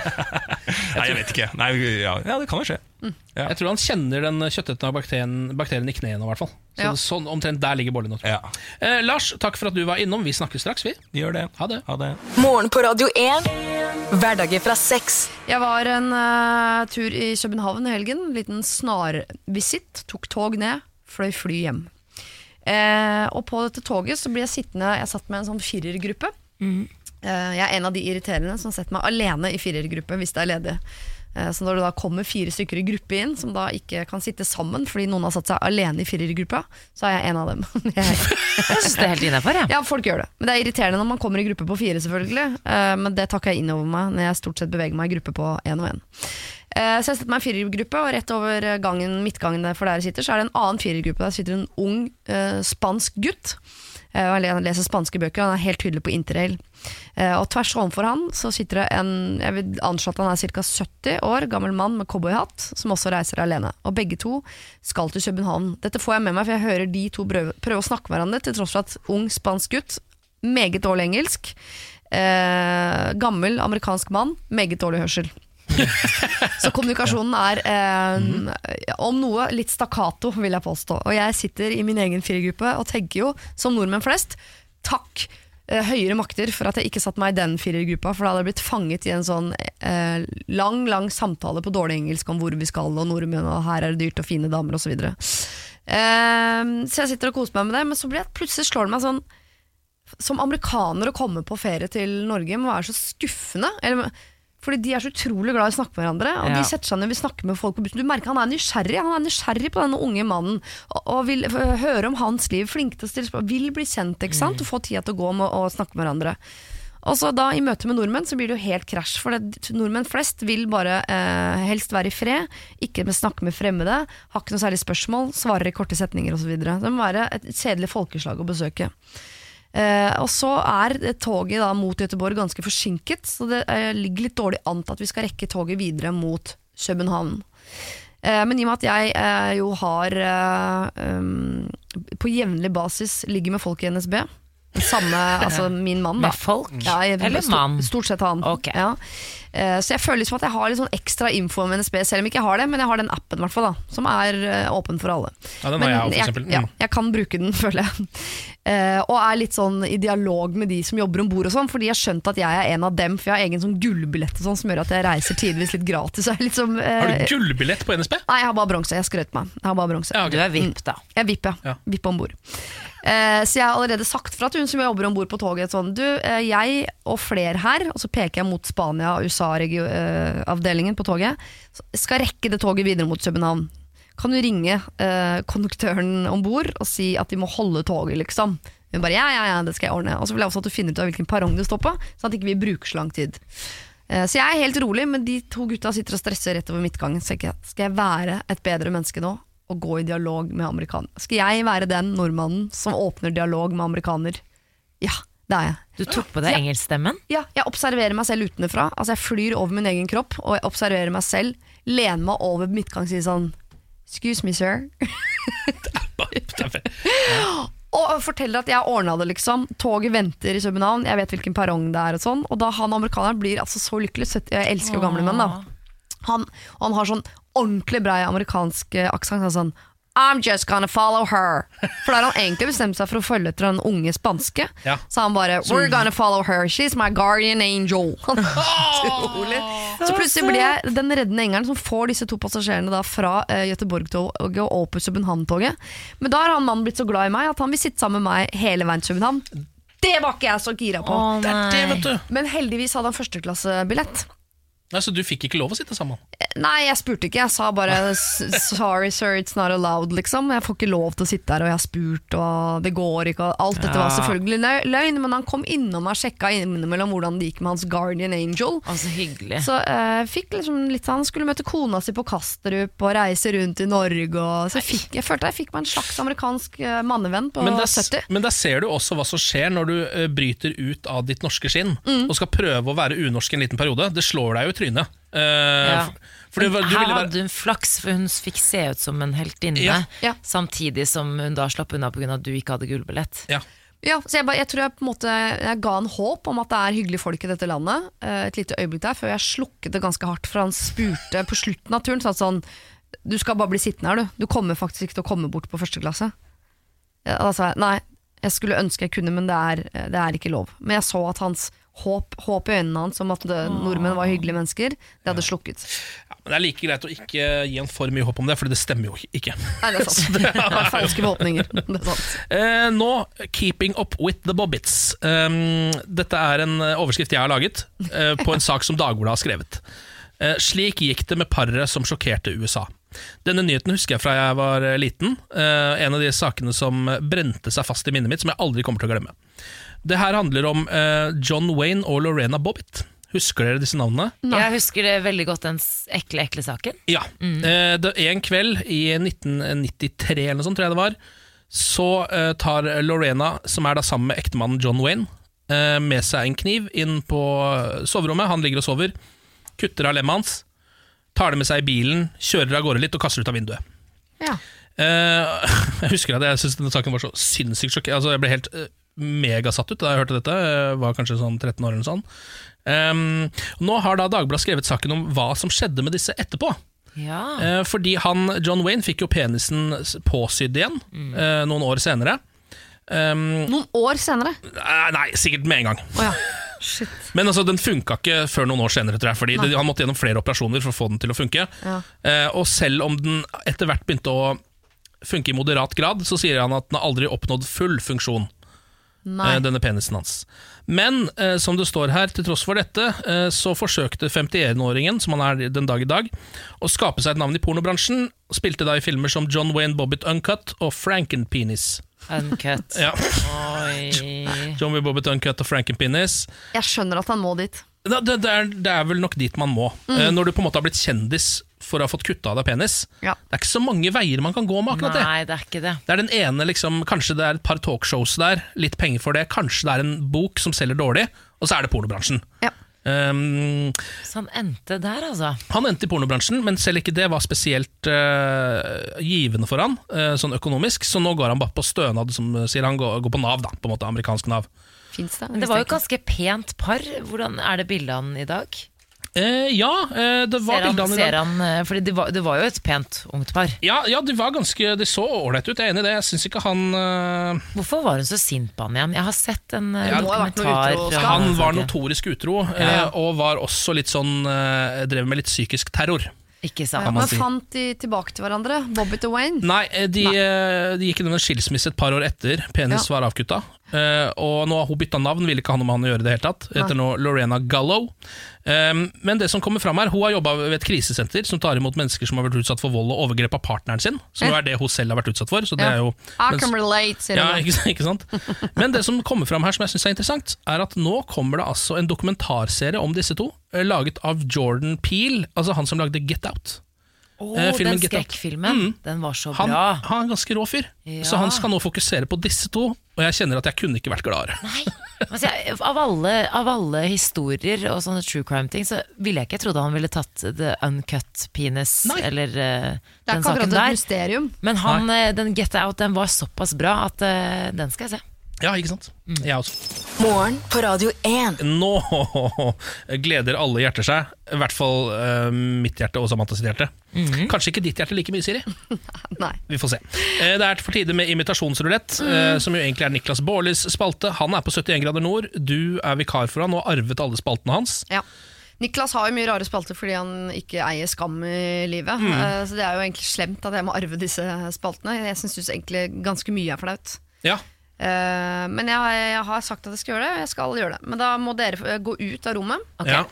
*laughs* Nei, jeg vet ikke. Nei, ja, ja, det kan jo skje. Ja. Jeg tror han kjenner den kjøttetende bakterien, bakterien i knærne, i hvert fall. Så Ja. sånn, omtrent der ligger bollen. Ja, Eh, Lars, takk for at du var innom. Vi snakkes straks, vi. gjør det. Ha det. Ha det. Morgen på Radio 1. Hverdager fra seks. Jeg var en uh, tur i København i helgen. Liten snarvisitt. Tok tog ned, fløy fly hjem. Eh, og på dette toget så blir jeg sittende Jeg satt med en sånn firergruppe. Eh, jeg er en av de irriterende som setter meg alene i firergruppe hvis det er ledig. Eh, så når det da kommer fire stykker i gruppe inn, som da ikke kan sitte sammen fordi noen har satt seg alene i firergruppa, så er jeg en av dem. *laughs* jeg, syns det er helt innafor, jeg. ja, folk gjør det. Men det er irriterende når man kommer i gruppe på fire, selvfølgelig. Eh, men det takker jeg inn over meg når jeg stort sett beveger meg i gruppe på én og én. Eh, så jeg setter meg i firergruppe, og rett over gangen, midtgangen for der jeg sitter, så er det en annen firergruppe. Der sitter en ung eh, spansk gutt. Eh, og Han leser spanske bøker, han er helt tydelig på interrail. Eh, og tvers overfor han så sitter det en jeg vil anslå at han er ca. 70 år gammel mann med cowboyhatt, som også reiser alene. Og begge to skal til København. Dette får jeg med meg, for jeg hører de to prøve, prøve å snakke hverandre, til tross for at ung spansk gutt, meget dårlig engelsk, eh, gammel amerikansk mann, meget dårlig hørsel. *laughs* Så kommunikasjonen er eh, om noe litt stakkato, vil jeg påstå. Og jeg sitter i min egen firergruppe og tenker jo, som nordmenn flest, takk eh, høyere makter for at jeg ikke satte meg i den firergruppa, for da hadde jeg blitt fanget i en sånn eh, lang, lang samtale på dårlig engelsk om hvor vi skal, og nordmenn, og her er det dyrt og fine damer, osv. Så, eh, så jeg sitter og koser meg med det, men så plutselig slår det meg sånn som amerikaner å komme på ferie til Norge må være så skuffende. Eller, fordi de er så utrolig glad i å snakke med hverandre. Og de setter seg ned og vil snakke med folk på bussen. Du merker Han er nysgjerrig Han er nysgjerrig på denne unge mannen og, og vil høre om hans liv. Flink til å stille spørsmål. Vil bli kjent ikke sant? og få tida til å gå med å snakke med hverandre. Og så da I møte med nordmenn så blir det jo helt krasj. For det, nordmenn flest vil bare eh, helst være i fred, ikke med snakke med fremmede, har ikke noe særlig spørsmål, svarer i korte setninger osv. Det må være et kjedelig folkeslag å besøke. Eh, og så er toget da mot Göteborg ganske forsinket, så det eh, ligger litt dårlig an til at vi skal rekke toget videre mot København. Eh, men i og med at jeg jo har um, på jevnlig basis ligger med folk i NSB samme, *laughs* altså min mann da Med folk? ja, jeg, Eller stort- mann? Stort sett han Okay. ja. Eh, Så jeg føler liksom at jeg har litt sånn ekstra info om NSB Selv om jeg ikke har det, men jeg har den appen i hvert fall da Som er eh, åpen for alle Ja, den har Men jeg også, for jeg, ja, Mm. jeg kan bruke den, *laughs* føler jeg Eh, Og er litt sånn i dialog med de som jobber ombord og sånn Fordi jeg har skjønt at jeg er en av dem For jeg har egen sånn gullbillett og sånn Som gjør at jeg reiser tidvis litt gratis Så jeg eh, Har du gullbillett på NSB? Nei, jeg har bare bronse, jeg skrøt meg Jeg har bare bronse Ja, okay. Du er VIP, da. jeg er VIP, ja. Ja. VIP ombord. Eh, så jeg har allerede sagt fra til hun som jobber om bord på toget sånn, Du, eh, jeg og flere her, og så peker jeg mot Spania og USA-avdelingen på toget, skal rekke det toget videre mot København. Kan du ringe eh, konduktøren om bord og si at de må holde toget, liksom? Hun bare ja, ja, ja, det skal jeg ordne. Og så vil jeg også at du finner ut av hvilken perrong det står på, sånn at vi ikke bruker så lang tid. Eh, Så jeg er helt rolig, men de to gutta sitter og stresser rett over midtgangen. Så jeg, skal jeg være et bedre menneske nå og gå i dialog med amerikaner. Skal jeg være den nordmannen som åpner dialog med amerikaner? Ja, det er jeg. Du tok på deg Ja. engelskstemmen. Ja, jeg observerer meg selv utenfra. Altså Jeg flyr over min egen kropp, og jeg observerer meg selv. Lener meg over midtgang og sier sånn Excuse me, sir. *laughs* Og forteller at jeg ordna det, liksom. Toget venter i København, jeg vet hvilken perrong det er. Og sånn Og da han amerikaneren blir altså så lykkelig. Jeg elsker jo gamle menn, da. Han, og han har sånn ordentlig brei amerikansk eh, aksent. Sånn I'm just gonna follow her. For da har han egentlig bestemt seg for å følge etter den unge spanske. Ja. Så han bare We're gonna follow her. She's my guardian angel. *laughs* Utrolig. Så plutselig blir jeg den reddende engelen som får disse to passasjerene da fra uh, Göteborg-toget og opp på København-toget. Men da har han mannen blitt så glad i meg at han vil sitte sammen med meg hele veien til København. Det var ikke jeg så gira på. Å, Det det, nei. vet du. Men heldigvis hadde han førsteklassebillett. Nei, så du fikk ikke lov å sitte sammen? Nei, jeg spurte ikke. Jeg sa bare "S- 'sorry sir, it's not allowed', liksom. Jeg får ikke lov til å sitte her, og jeg har spurt, og det går ikke. Og alt dette var selvfølgelig løgn, men han kom innom og sjekka innimellom hvordan det gikk med hans guardian angel. Altså, så hyggelig. Så uh, fikk liksom litt Han skulle møte kona si på Kastrup og reise rundt i Norge. Og, så jeg, fikk, jeg følte jeg fikk meg en slags amerikansk uh, mannevenn på Men der, 70. men der ser du også hva som skjer når du uh, bryter ut av ditt norske skinn Mm. og skal prøve å være unorsk en liten periode. Det slår deg jo i trynet. Eh, Ja. For det du Her være- hadde hun flaks, for hun fikk se ut som en heltinne. Ja. Ja. Samtidig som hun da slapp unna pga. at du ikke hadde gullbillett. Ja. Ja, så jeg, bare, jeg tror jeg på en måte Jeg ga en håp om at det er hyggelige folk i dette landet. eh, Et lite øyeblikk der, før jeg slukket det ganske hardt. For han spurte på slutten av turen sånn, sånn Du skal bare bli sittende her, du. Du kommer faktisk ikke til å komme bort på første klasse. Da sa jeg nei, jeg skulle ønske jeg kunne, men det er, det er ikke lov. Men jeg så at hans håp, håp i øynene hans om at nordmenn var hyggelige mennesker, det hadde slukket. Ja, men det er like greit å ikke gi han for mye håp om det, for det stemmer jo ikke. Nei, det er sant. *laughs* Det er falske forhåpninger. Det er sant. Eh, nå, 'Keeping Up With The Bobbits'. Um, dette er en eh, overskrift jeg har laget uh, på en sak som Dagbladet har skrevet. Uh, slik gikk det med paret som sjokkerte USA. Denne nyheten husker jeg fra jeg var liten. Uh, en av de sakene som brente seg fast i minnet mitt, som jeg aldri kommer til å glemme. Det her handler om eh, John Wayne og Lorena Bobbitt. Husker dere disse navnene? Jeg husker det veldig godt, den s- ekle, ekle saken. Ja. Eh, det, en kveld i 1993 eller noe sånt, tror jeg det var, så eh, tar Lorena, som er da sammen med ektemannen John Wayne, eh, med seg en kniv inn på soverommet. Han ligger og sover. Kutter av lemmet hans. Tar det med seg i bilen, kjører av gårde litt og kaster ut av vinduet. Ja. Eh, *laughs* jeg husker at jeg syntes denne saken var så sinnssykt sjokkerende. Altså, jeg ble helt eh, megasatt ut da jeg hørte dette. Jeg var kanskje sånn 13 år eller noe sånt. Ehm, nå har da Dagbladet skrevet saken om hva som skjedde med disse etterpå. Ja. Uh, fordi han, John Wayne fikk jo penisen påsydd igjen eh, noen år senere. Um, Noen år senere. Uh, nei, sikkert med en gang. Oh, ja. *laughs* Shit. Men altså, den funka ikke før noen år senere, tror jeg. Fordi det, Han måtte gjennom flere operasjoner for å få den til å funke. Ja. Og selv om den etter hvert begynte å funke i moderat grad, så sier han at den har aldri oppnådd full funksjon. Nei. eh, denne penisen hans. Men eh, som det står her, til tross for dette, eh, så forsøkte 51-åringen, som han er den dag i dag, å skape seg et navn i pornobransjen. Spilte da i filmer som John Wayne Bobbitt Uncut og Frankenpenis. Uncut. Ja. Oi. John Wayne Bobbitt Uncut og Frankenpenis. Jeg skjønner at han må dit. Det, det, det, er, det er vel nok dit man må. Eh, når du på en måte har blitt kjendis for å ha fått kutta av deg penis. Ja. Det er ikke så mange veier man kan gå med akkurat det. Nei, det er ikke det. Det er den ene, liksom, Kanskje det er et par talkshows der, litt penger for det. Kanskje det er en bok som selger dårlig, og så er det pornobransjen. Ja. Um, Så han endte der, altså. han endte i pornobransjen, men selv ikke det var spesielt uh, givende for han, uh, sånn økonomisk, så nå går han bare på stønad, som sier han går, går på Nav, da, på en måte amerikansk Nav. Finns det? Men det var jo et ganske pent par. Hvordan Er det bildet av han i dag? Eh, ja, eh, det var Ser han, ser dag. han eh, Fordi det var, det var jo et pent ungt par. Ja, ja, de var ganske De så ålreit ut, jeg er enig i det. Jeg syns ikke han uh... Hvorfor var hun så sint på han igjen? Jeg har sett en Ja, dokumentar. utro, Han var notorisk utro, eh, og var også litt sånn eh, Drev med litt psykisk terror. Ikke sant? Men si. fant de tilbake til hverandre? Bobby og Wayne? Nei, de, Nei. de gikk gjennom en skilsmisse et par år etter penis Ja. var avkutta. Eh, og nå har hun bytta navn, vil ikke ha noe med han å gjøre det hele tatt. Heter nå Lorena Gallo. Um, men det som kommer fram her, hun har jobba ved et krisesenter som tar imot mennesker som har vært utsatt for vold og overgrep av partneren sin. Som jo er det hun selv har vært utsatt for. Så det er jo I can relate, sier ja, ikke, ikke sant? *laughs* Men det som kommer fram her som jeg synes er interessant, er at nå kommer det altså en dokumentarserie om disse to, eh, laget av Jordan Peel, altså han som lagde Get Out. Å, eh, filmen den skrekkfilmen. Mm. Den var så Han, bra. han er en ganske rå fyr, Ja. så han skal nå fokusere på disse to, og jeg kjenner at jeg kunne ikke vært gladere. Nei, altså, jeg, av, alle, av alle historier og sånne true crime-ting, så ville jeg ikke trodd han ville tatt the uncut penis, Nei. eller uh, den saken der. mysterium. Men han, eh, den Get Out den var såpass bra at uh, den skal jeg se. Ja, ikke sant? Mm. Jeg også. Morgen på Radio 1. Nå *laughs* gleder alle hjerter seg, i hvert fall uh, mitt hjerte og Samantha sitt hjerte. Mhm. Kanskje ikke ditt hjerte like mye, Siri? *laughs* Nei. Vi får se. Uh, Det er for tide med imitasjonsrulett, eh, som jo egentlig er Niklas Baarlis spalte. Han er på 71 grader nord, du er vikar for han og har arvet alle spaltene hans. Ja. Niklas har jo mye rare spalter fordi han ikke eier skam i livet. Mm. Så det er jo egentlig slemt at jeg må arve disse spaltene. Jeg syns egentlig ganske mye er flaut. Ja, Men jeg, jeg har sagt at jeg skal gjøre det, og jeg skal gjøre det. Men da må dere gå ut av rommet. ja.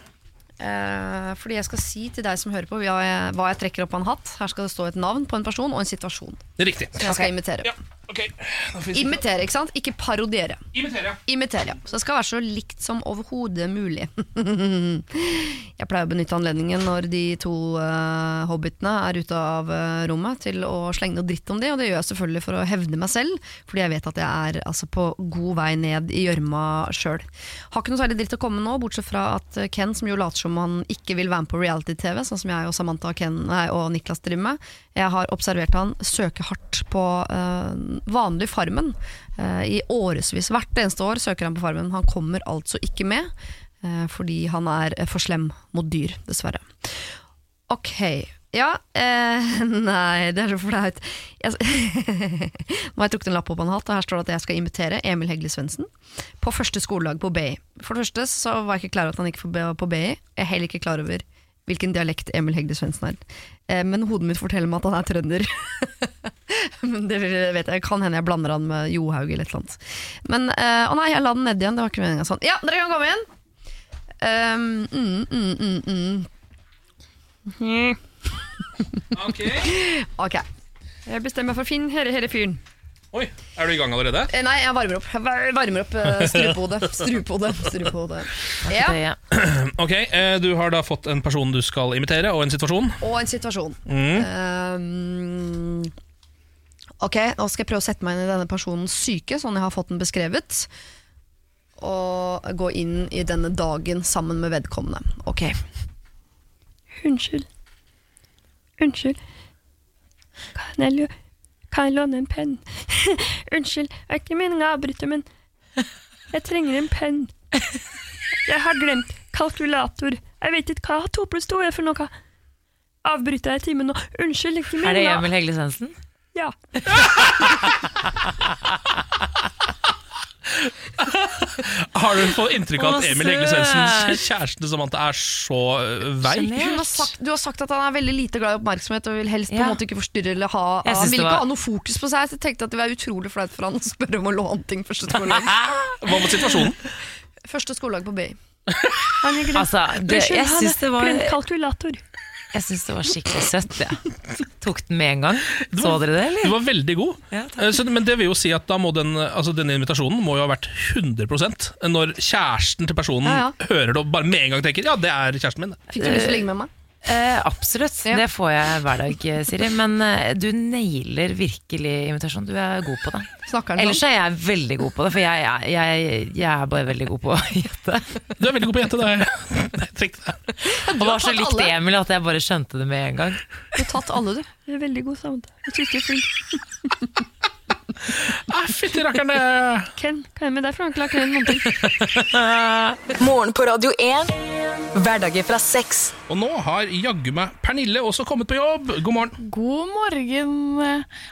Eh, fordi jeg skal si til deg som hører på hva jeg, hva jeg trekker opp av en hatt. Her skal det stå et navn på en person og en situasjon. det er riktig. Som jeg skal imitere. Ja. Ok, nå får vi se. Imitere, ikke sant? Ikke parodiere. Imitere, ja. Imitere, ja. Så det skal være så likt som overhodet mulig. *laughs* jeg pleier å benytte anledningen når de to uh, hobbitene er ute av uh, rommet, til å slenge noe dritt om de, og det gjør jeg selvfølgelig for å hevne meg selv, fordi jeg vet at jeg er altså, på god vei ned i gjørma sjøl. Har ikke noe særlig dritt å komme nå, bortsett fra at Ken, som jo later som han ikke vil være med på reality-TV, sånn som jeg og Samantha Ken, nei, og Niklas driver med, jeg har observert han søke hardt på eh, vanlig Farmen eh, i årevis. Hvert eneste år søker han på Farmen. Han kommer altså ikke med, eh, fordi han er for slem mot dyr, dessverre. Ok, ja eh, *laughs* Nei, det er så flaut. Jeg, *laughs* har jeg trukket en lapp opp en hatt, og her står det at jeg skal invitere Emil Hegle Svendsen på første skoledag på BI. For det første så var jeg ikke klar over at han ikke var på BI. Jeg er heller ikke klar over hvilken dialekt Emil Hegle Svendsen er. Eh, men hodet mitt forteller meg at han er trønder. *laughs* Men det vet jeg, kan hende jeg blander han med Johaug eller et eller annet. Men eh, Å nei, jeg la den ned igjen. Det var ikke meninga sånn. Ja, dere kan komme igjen! Um, mm, mm, mm, mm. Ok. Ok. Jeg bestemmer meg for å finne herre, herre fyren. Oi, er du i gang allerede? Eh, nei, jeg varmer opp. Jeg var- varmer opp uh, strupehodet. Strupehodet. strupehodet. Ja, Det, *clears throat* Ok, eh, Du har da fått en person du skal imitere, og en situasjon. og en situasjon. Mm. Um, ok, nå skal jeg prøve å sette meg inn i denne personens syke, sånn jeg har fått den beskrevet. Og gå inn i denne dagen sammen med vedkommende. Ok. Unnskyld. Unnskyld. Kan jeg, kan jeg låne en penn? *laughs* Unnskyld, det er ikke meningen å avbryte, men jeg trenger en penn. Jeg har glemt kalkulator. Jeg vet ikke hva to pluss to er for noe. Avbryter jeg timen nå? Unnskyld, ikke er det Emil Hegle Svendsen? Ja. *laughs* *laughs* Har du fått inntrykk av at Emil Hegle Svendsens søt. kjæreste Samantha er så øh, veik? Du, har sagt, du har sagt at han er veldig lite glad i oppmerksomhet og vil helst på en Ja. måte ikke forstyrre eller ha Han vil ikke var- ha noe fokus på seg. Så jeg tenkte at det var utrolig flaut for han å spørre om å låne ting første skoledag. *laughs* Hva var situasjonen? første skoledag på BI. Altså, det, jeg syns det var glemt kalkulator. Jeg synes det var skikkelig søtt. Ja. Tok den med en gang. Så dere det, Du eller? var veldig god. Ja. Eh, så, men det vil jo si at da må den, altså denne invitasjonen må jo ha vært 100% når kjæresten til personen Ja, hører det og bare med en gang tenker ja, det er kjæresten min. Fikk du lyst til å ligge med meg? Eh, absolutt. Ja. Det får jeg hver dag, Siri. Men eh, du nailer virkelig invitasjon. Du er god på det. Ellers sånn? er jeg veldig god på det, for jeg, jeg, jeg, jeg er bare veldig god på å *laughs* gjette. Du er veldig god på å gjette. det *laughs* er- Jeg tenkte det. Var så likt alle. Emil at jeg bare skjønte det med en gang. Du har tatt alle, du. Du er veldig god sammen. Jeg synes du er flink. *laughs* Ah, Fytti rakkeren, det Ken, hva er det med deg? For noe? klarer ikke noen ting. Morgen på Radio 1. Hverdager fra seks. Og nå har jaggu meg Pernille også kommet på jobb. God morgen. God morgen.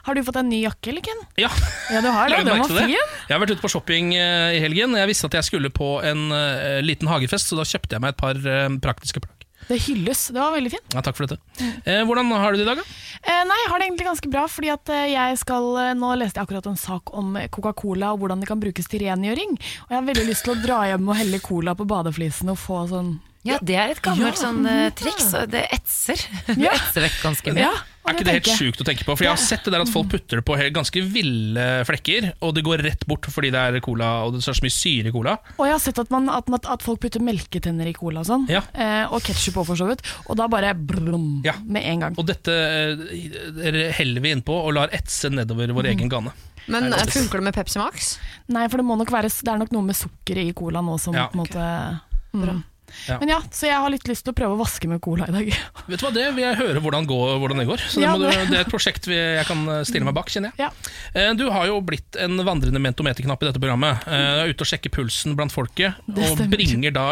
Har du fått en ny jakke, eller Ken? Ja, Ja, du har det. Den var fin. Jeg har vært ute på shopping eh, i helgen. Jeg visste at jeg skulle på en eh, liten hagefest, så da kjøpte jeg meg et par eh, praktiske plagg. Det hylles. Det var veldig fint. Ja, takk for dette. Eh, hvordan har du det i dag, da? Eh, nei, jeg har det egentlig ganske bra, fordi at eh, jeg skal eh, Nå leste jeg akkurat en sak om Coca-Cola og hvordan det kan brukes til rengjøring. Og jeg har veldig lyst til å dra hjem og helle cola på badeflisen og få sånn Ja, det er et gammelt Ja. sånn eh, triks. og Det etser. *laughs* Det etser vekk ganske mye. Ja, Er ikke det helt sjukt å tenke på? For jeg har sett det der at folk putter det på helt ganske ville flekker, og det går rett bort fordi det er cola, og det er så mye syre i cola. Og jeg har sett at, man, at, man- at folk putter melketenner i cola og sånn. Ja. Eh, og ketsjup òg, for så vidt. Og da bare brum, Ja. med en gang. Og dette eh, heller vi innpå og lar etse nedover vår egen gane. Men eh, det- funker det med Pepsi Max? Nei, for det må nok være Det er nok noe med sukkeret i cola nå som Ja, på en måte mm. Ja. Men ja, så jeg har litt lyst til å prøve å vaske med cola i dag. *laughs* Vet du hva, Det vil jeg høre hvordan, gå, hvordan det går. Så det, Ja, må du, det- det er et prosjekt vi, jeg kan stille meg bak, kjenner jeg. Ja. Eh, Du har jo blitt en vandrende mentometerknapp i dette programmet. Eh, Du er ute og sjekker pulsen blant folket, og bringer da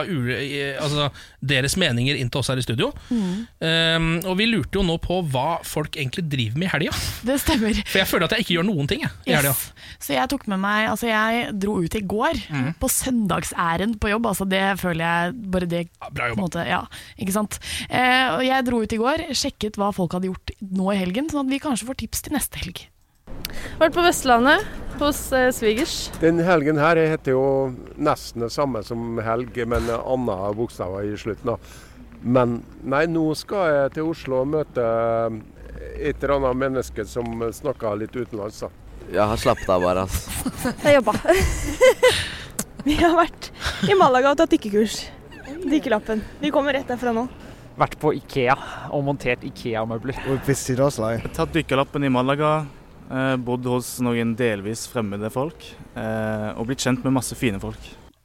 altså, deres meninger inn til oss her i studio. Mm. Um, Og vi lurte jo nå på hva folk egentlig driver med i helga. Det stemmer. For jeg føler at jeg ikke gjør noen ting jeg, i helga. Yes. Så jeg tok med meg Altså jeg dro ut i går mm. på søndagsærend på jobb. Altså det føler jeg bare det Ja, Bra jobba. måte, ja, ikke sant? Eh, og jeg dro ut i går, sjekket hva folk hadde gjort nå i helgen, sånn at vi kanskje får tips til neste helg. Vært på Vestlandet hos eh, svigers. Den helgen her heter jo nesten det samme som helg, men andre bokstaver i slutten. da. Men nei, nå skal jeg til Oslo og møte et eller annet menneske som snakker litt utenlands. da. Jeg har slappet av bare, altså. Jeg jobba. *laughs* Vi har vært i Malaga og tatt dykkekurs. Dykkerlappen. Vi kommer rett derfra nå. Vært på Ikea og montert Ikea-møbler. Tatt dykkerlappen i Malaga. eh, Bodd hos noen delvis fremmede folk. eh, Og blitt kjent med masse fine folk.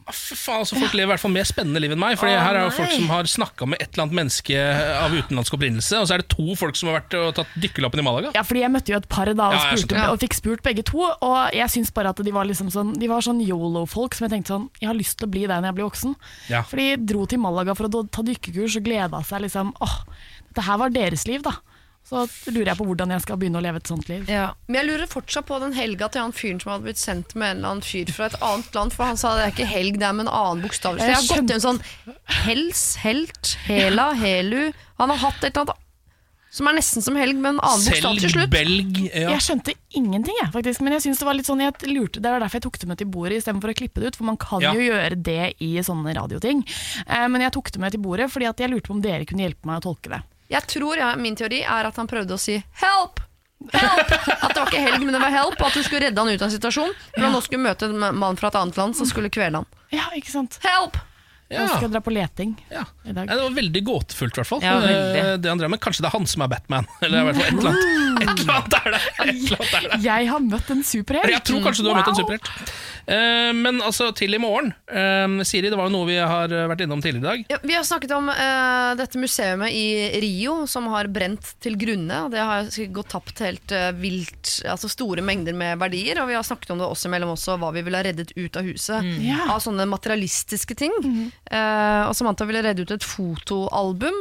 Ah, Fy faen, altså Folk lever i hvert fall mer spennende liv enn meg. Fordi Å, her er jo nei. folk som har snakka med et eller annet menneske av utenlandsk opprinnelse, og så er det to folk som har vært og tatt dykkerlappen i Malaga. Ja, fordi jeg møtte jo et par da og, Ja, jeg spurte, skjønner. og fikk spurt begge to. Og jeg syns bare at de var liksom sånn De var sånn yolo-folk som jeg tenkte sånn Jeg har lyst til å bli det når jeg blir voksen. Ja. For de dro til Malaga for å ta dykkekurs og gleda seg liksom Åh, dette her var deres liv, da. Så lurer jeg på hvordan jeg skal begynne å leve et sånt liv. Men jeg lurer fortsatt på den helga til han fyren som hadde blitt sendt med en eller annen fyr fra et annet land, for han sa det er ikke helg, det er med en annen bokstav. Så Jeg har gått en sånn Hels, Helt, Hela, Helu Han har hatt et eller annet som er nesten som helg, med en annen bokstav til slutt. belg ja. Jeg skjønte ingenting, jeg, faktisk. Men jeg synes det var litt sånn jeg lurte, det var derfor jeg tok det med til bordet istedenfor å klippe det ut. For man kan Ja. jo gjøre det i sånne radioting. Eh, men jeg tok det med til bordet fordi at jeg lurte på om dere kunne hjelpe meg å tolke det. Jeg tror, ja, Min teori er at han prøvde å si 'help'. Help! At det var ikke helg, men det var help, og at du skulle redde han ut av en situasjon. For han nå skulle møte en mann fra et annet land som skulle kvele han. Ja, ikke sant? Help! Ja. Nå skal dra på leting Ja. i dag. Det var veldig gåtefullt, i hvert fall. Ja. Eh, det han drev med. Kanskje det er han som er Batman. *laughs* Eller i hvert fall et eller annet. Et eller annet er det. Et eller annet er det. Jeg har møtt en superhelt. Jeg tror kanskje du har møtt en Wow. superhelt. Eh, men altså, til i morgen. Eh, Siri, det var jo noe vi har eh, vært innom tidligere i dag. Ja, vi har snakket om uh, dette museet i Rio som har brent til grunne. Det har gått tapt helt uh, vilt, altså store mengder med verdier. Og vi har snakket om det også mellom oss og hva vi ville ha reddet ut av huset. Mm. Ja. Av sånne materialistiske ting. Eh, og Samantha ville redde ut et fotoalbum.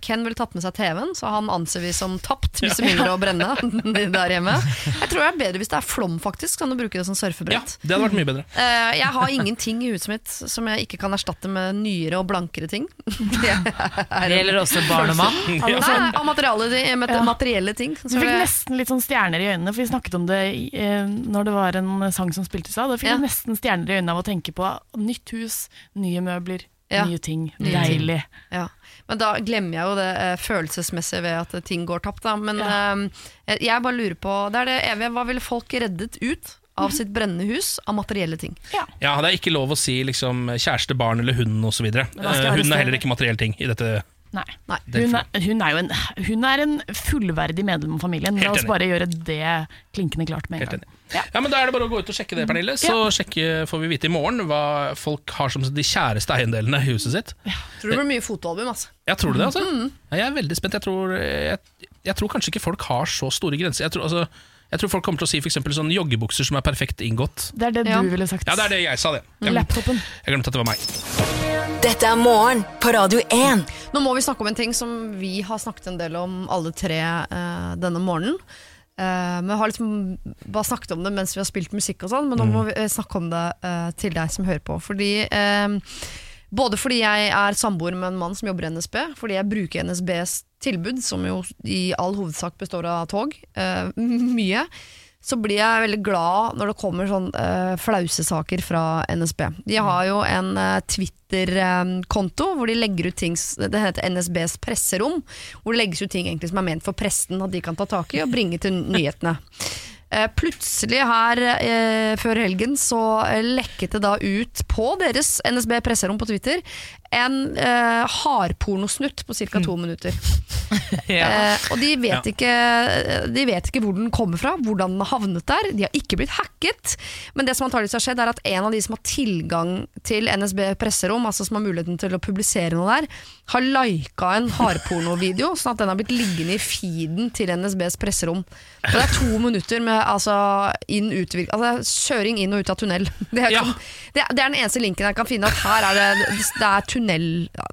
Ken ville tatt med seg TV-en, så han anser vi som tapt hvis det begynner å brenne *laughs* *laughs* der hjemme. Jeg tror det er bedre hvis det er flom, faktisk. Kan du bruke det som surfebrett? Det hadde vært mye bedre. Uh, jeg har ingenting i huset mitt som jeg ikke kan erstatte med nyere og blankere ting. *laughs* det, Det gjelder også barn og mann. *laughs* Nei, av materielle, Ja. materielle ting. Du fikk nesten litt sånn stjerner i øynene, for vi snakket om det eh, når det var en sang som spilte seg. Da fikk Ja. jeg nesten stjerner i øynene av å tenke på nytt hus, nye møbler, Ja. nye ting. Nye ting. Deilig. Ja. Men da glemmer jeg jo det eh, følelsesmessige ved at ting går tapt. Da. Men eh, jeg bare lurer på Det er det evige. Hva ville folk reddet ut av sitt brennende hus av materielle ting? Ja, Det er ikke lov å si liksom, kjæreste, barn eller hund osv. Uh, da hun er heller ikke materielle ting i dette. Nei. Er Hun, er, hun, er jo en, hun er en fullverdig medlem av familien. La oss bare gjøre det klinkende klart med en Helt gang. enig. Ja. men Da er det bare å gå ut og sjekke det, Pernille. Så sjekke, får vi vite i morgen hva folk har som de kjæreste eiendelene i huset sitt. Tror det blir mye fotoalbum. Altså. Jeg tror det, altså. Mm. Ja, Jeg er veldig spent. Jeg tror, jeg, jeg tror kanskje ikke folk har så store grenser. Jeg tror, altså, jeg tror folk kommer til å si for eksempel sånn joggebukser som er perfekt inngått. Det er det Ja. du ville sagt. Ja, det er det jeg sa, det. Jeg, Laptopen. jeg glemte at det var meg. Dette er morgen på Radio 1. Nå må vi snakke om en ting som vi har snakket en del om alle tre uh, denne morgenen. Uh, vi har liksom bare snakket om det mens vi har spilt musikk og sånn, men nå må vi eh, snakke om det uh, til deg som hører på. Fordi uh, Både fordi jeg er samboer med en mann som jobber i NSB, fordi jeg bruker NSBs tilbud, som jo i all hovedsak består av tog, uh, *laughs* mye, så blir jeg veldig glad når det kommer sånn uh, flausesaker fra NSB. De har jo en uh, Twitter-konto hvor de legger ut ting Det heter NSBs presserom. Hvor det legges ut ting som er ment for presten, at de kan ta tak i og bringe til nyhetene. Eh, plutselig her eh, før helgen så eh, lekket det da ut på deres NSB presserom på Twitter en eh, hardpornosnutt på ca. to minutter. *laughs* Eh, og de vet, Ja. ikke, de vet ikke hvor den kommer fra, hvordan den har havnet der. De har ikke blitt hacket. Men det som antakeligvis har skjedd, er at en av de som har tilgang til NSB presserom, altså som har muligheten til å publisere noe der, har lika en hardpornovideo, sånn at den har blitt liggende i feeden til NSBs presserom. Og det er to minutter med altså, inn, ut, altså, kjøring inn og ut av tunnel. *laughs* Det er, ja. det, det er den eneste linken jeg kan finne, at her er det, det er tunnel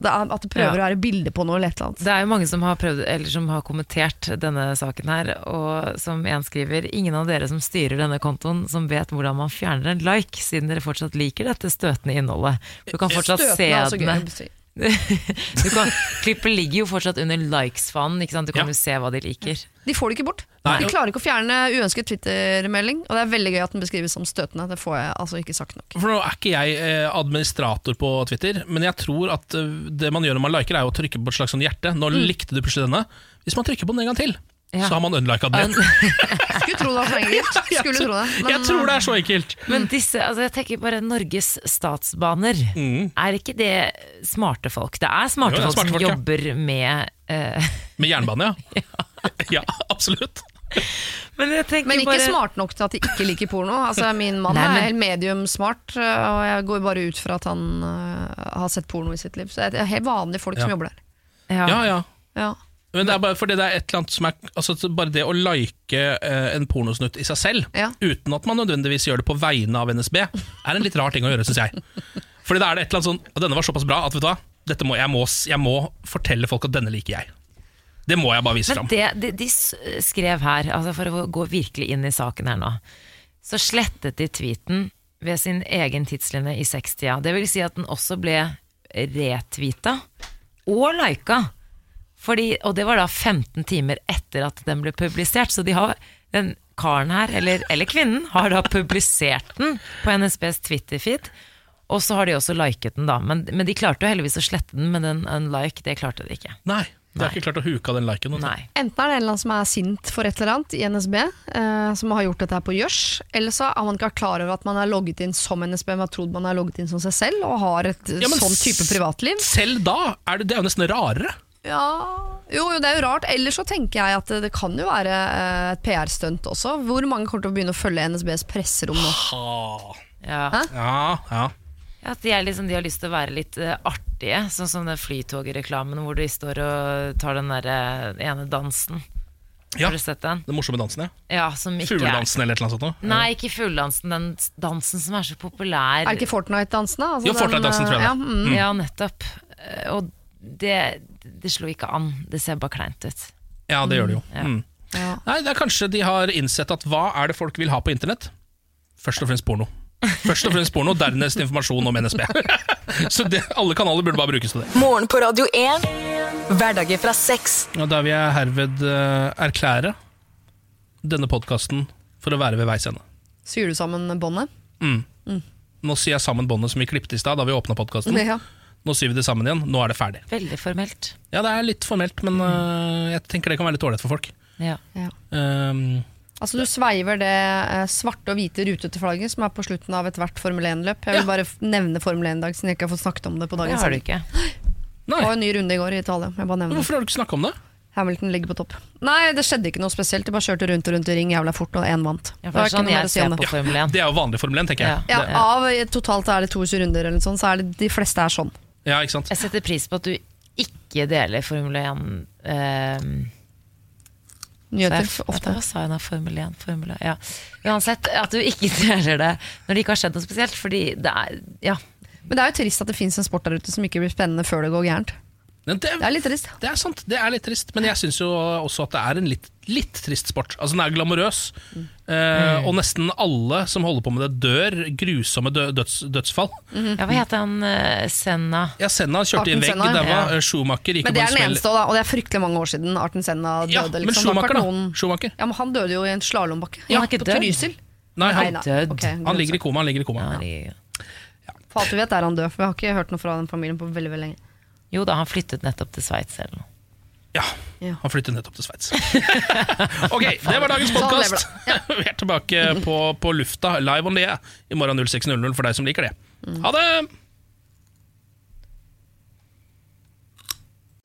det er, At det prøver Ja. å være bilde på noe eller et eller annet. Det er jo mange som har, prøvd, eller som har kommentert denne saken her, og som en skriver Ingen av dere som styrer denne kontoen som vet hvordan man fjerner en like, siden dere fortsatt liker dette støtende innholdet. Du kan fortsatt Støtende se altså den. *laughs* kan, klippet ligger jo fortsatt under likes-fanen, ikke sant? du kan jo se hva de liker. De får det ikke bort. Nei. De klarer ikke å fjerne uønsket Twitter-melding. Og det er veldig gøy at den beskrives som støtende. Det får jeg altså ikke sagt nok. For nå er ikke jeg eh, administrator på Twitter, men jeg tror at eh, det man gjør når man liker, er å trykke på et slags sånn hjerte. Nå Mm. likte du plutselig denne. Hvis man trykker på den en gang til, Ja. så har man unlika den. *laughs* Skulle tro det var så enkelt. *laughs* Skulle tro det. Men, jeg tror det er så enkelt. Men disse, altså jeg tenker bare Norges statsbaner, er ikke det smarte folk? Det er smarte Jo, det er folk som folk, ja. jobber med uh... Med jernbane, ja. *laughs* ja. absolutt. Men jeg Men ikke bare smart nok til at de ikke liker porno. Altså, min mann Nei, men- er helt medium smart, øh, og jeg går bare ut fra at han uh, har sett porno i sitt liv. Så det er helt vanlige folk som jobber der. Ja, ja. Ja. Men det er bare fordi det er et eller annet som er altså, Bare det å like eh, en pornosnutt i seg selv, uten at man nødvendigvis gjør det på vegne av NSB, er en litt rar ting å gjøre, syns jeg. Fordi da er det et eller annet sånn Og Denne var såpass bra at vet du hva Dette må, jeg, må, jeg må fortelle folk at denne liker jeg. Det må jeg bare vise Men fram. det, de, de s- skrev her, altså for å gå virkelig inn i saken her nå, så slettet de tweeten ved sin egen tidslinje i 60-tida. Det vil si at den også ble retweeta og lika. Fordi, og det var da 15 timer etter at den ble publisert. Så de har, den karen her, eller, eller kvinnen, har da publisert den på NSBs Twitter-feed. Og så har de også liket den, da. Men, men de klarte jo heldigvis å slette den, men den unlike, det klarte de ikke. Nei, de har ikke klart å huke av den liken. Nei. Enten er det en eller annen som er sint for et eller annet i NSB, eh, som har gjort dette her på gjørs, eller så er man ikke klar over at man er logget inn som NSB, men har trodd man er logget inn som seg selv, og har et Ja, sånn type privatliv. Selv da er det, det er jo nesten rarere. Ja, jo, jo, det er jo rart. Eller så tenker jeg at det, det kan jo være eh, et PR-stunt også. Hvor mange kommer til å begynne å følge NSBs presserom nå? Ja. Ja, ja. Ja, at de, er liksom, de har lyst til å være litt eh, artige, sånn som den flytogreklamen hvor de står og tar den der eh, ene dansen. Ja, Har du sett den? Den morsomme dansen, ja. Ja, som ikke er Fugledansen eller et eller annet sånt. noe. Nei, ikke fugledansen, den s- dansen som er så populær. Er det ikke Fortnite-dansen, da? Altså Jo, Fortnite-dansen, tror jeg det Ja, mm. Ja, nettopp. Eh, Og det, det slo ikke an. Det ser bare kleint ut. Ja, det gjør det jo. Ja. Mm. Nei, det er Kanskje de har innsett at hva er det folk vil ha på internett? Først og fremst porno. Først og fremst porno, dernest informasjon om NSB. *laughs* Så det, alle kanaler burde bare brukes til det. Morgen på Radio 1. Hverdager fra 6 Og Da vil jeg herved eh, erklære denne podkasten for å være ved veis ende. Syr du sammen båndet? Mm. Mm. Nå sier jeg sammen båndet som vi klippet i stad da vi åpna podkasten. Ja. Nå syr vi det sammen igjen. Nå er det ferdig. Veldig formelt. Ja, det er litt formelt, men uh, jeg tenker det kan være litt ålreit for folk. Ja. Um, Altså Du sveiver det eh, svarte og hvite rutete flagget som er på slutten av ethvert Formel 1-løp. Jeg vil bare nevne Formel 1 i dag, siden jeg ikke har fått snakket om det på dagen. Det har du ikke. *gasps* Det var en ny runde i går i Italia. Jeg bare hvorfor har du ikke snakka om det? Hamilton ligger på topp. Nei, det skjedde ikke noe spesielt. De bare kjørte rundt og rundt i ring jævla fort, og én vant. Ja, det er sånn jeg ser på Formel 1. Det er jo vanlig Formel 1, tenker jeg. Ja, av totalt er det 22 runder, eller sånn, så er det de fleste er sånn. Ja, ikke sant? Jeg setter pris på at du ikke deler Formel 1 eh, Nyheter ofte. Hva sa jeg nå? Formel 1? Formel 1 ja. Uansett, at du ikke *laughs* deler det når det ikke har skjedd noe spesielt. Fordi det er Ja. Men det er jo trist at det fins en sport der ute som ikke blir spennende før det går gærent. Det, Det er litt trist. det er sant, det er litt trist. Men jeg syns jo også at det er en litt, litt trist sport. Altså Den er glamorøs, eh, og nesten alle som holder på med det, dør grusomme dø døds dødsfall. ja, hva heter han uh, Senna? Ja, Senna kjørte i en vegg, Senna, der var ja. eh, Schumacher gikk Men det er den eneste, da, og det er fryktelig mange år siden Arten Senna døde. Ja, men liksom. Schumacher, da? noen- Schumacher. Ja, men Han døde jo i en slalåmbakke. Ja, han er ikke på død. Trysil. Nei, han, nei. Død. Okay, han ligger i koma. Han ligger i koma. Ja, For alt vi vet er han død, for vi har ikke hørt noe fra den familien på veldig veldig lenge. Jo da, han flyttet nettopp til Sveits eller noe. Ja, han flyttet nettopp til Sveits. *laughs* ok, det var dagens podkast. *laughs* Vi er tilbake på, på lufta, live on the i morgen 06.00 for deg som liker det. Ha det!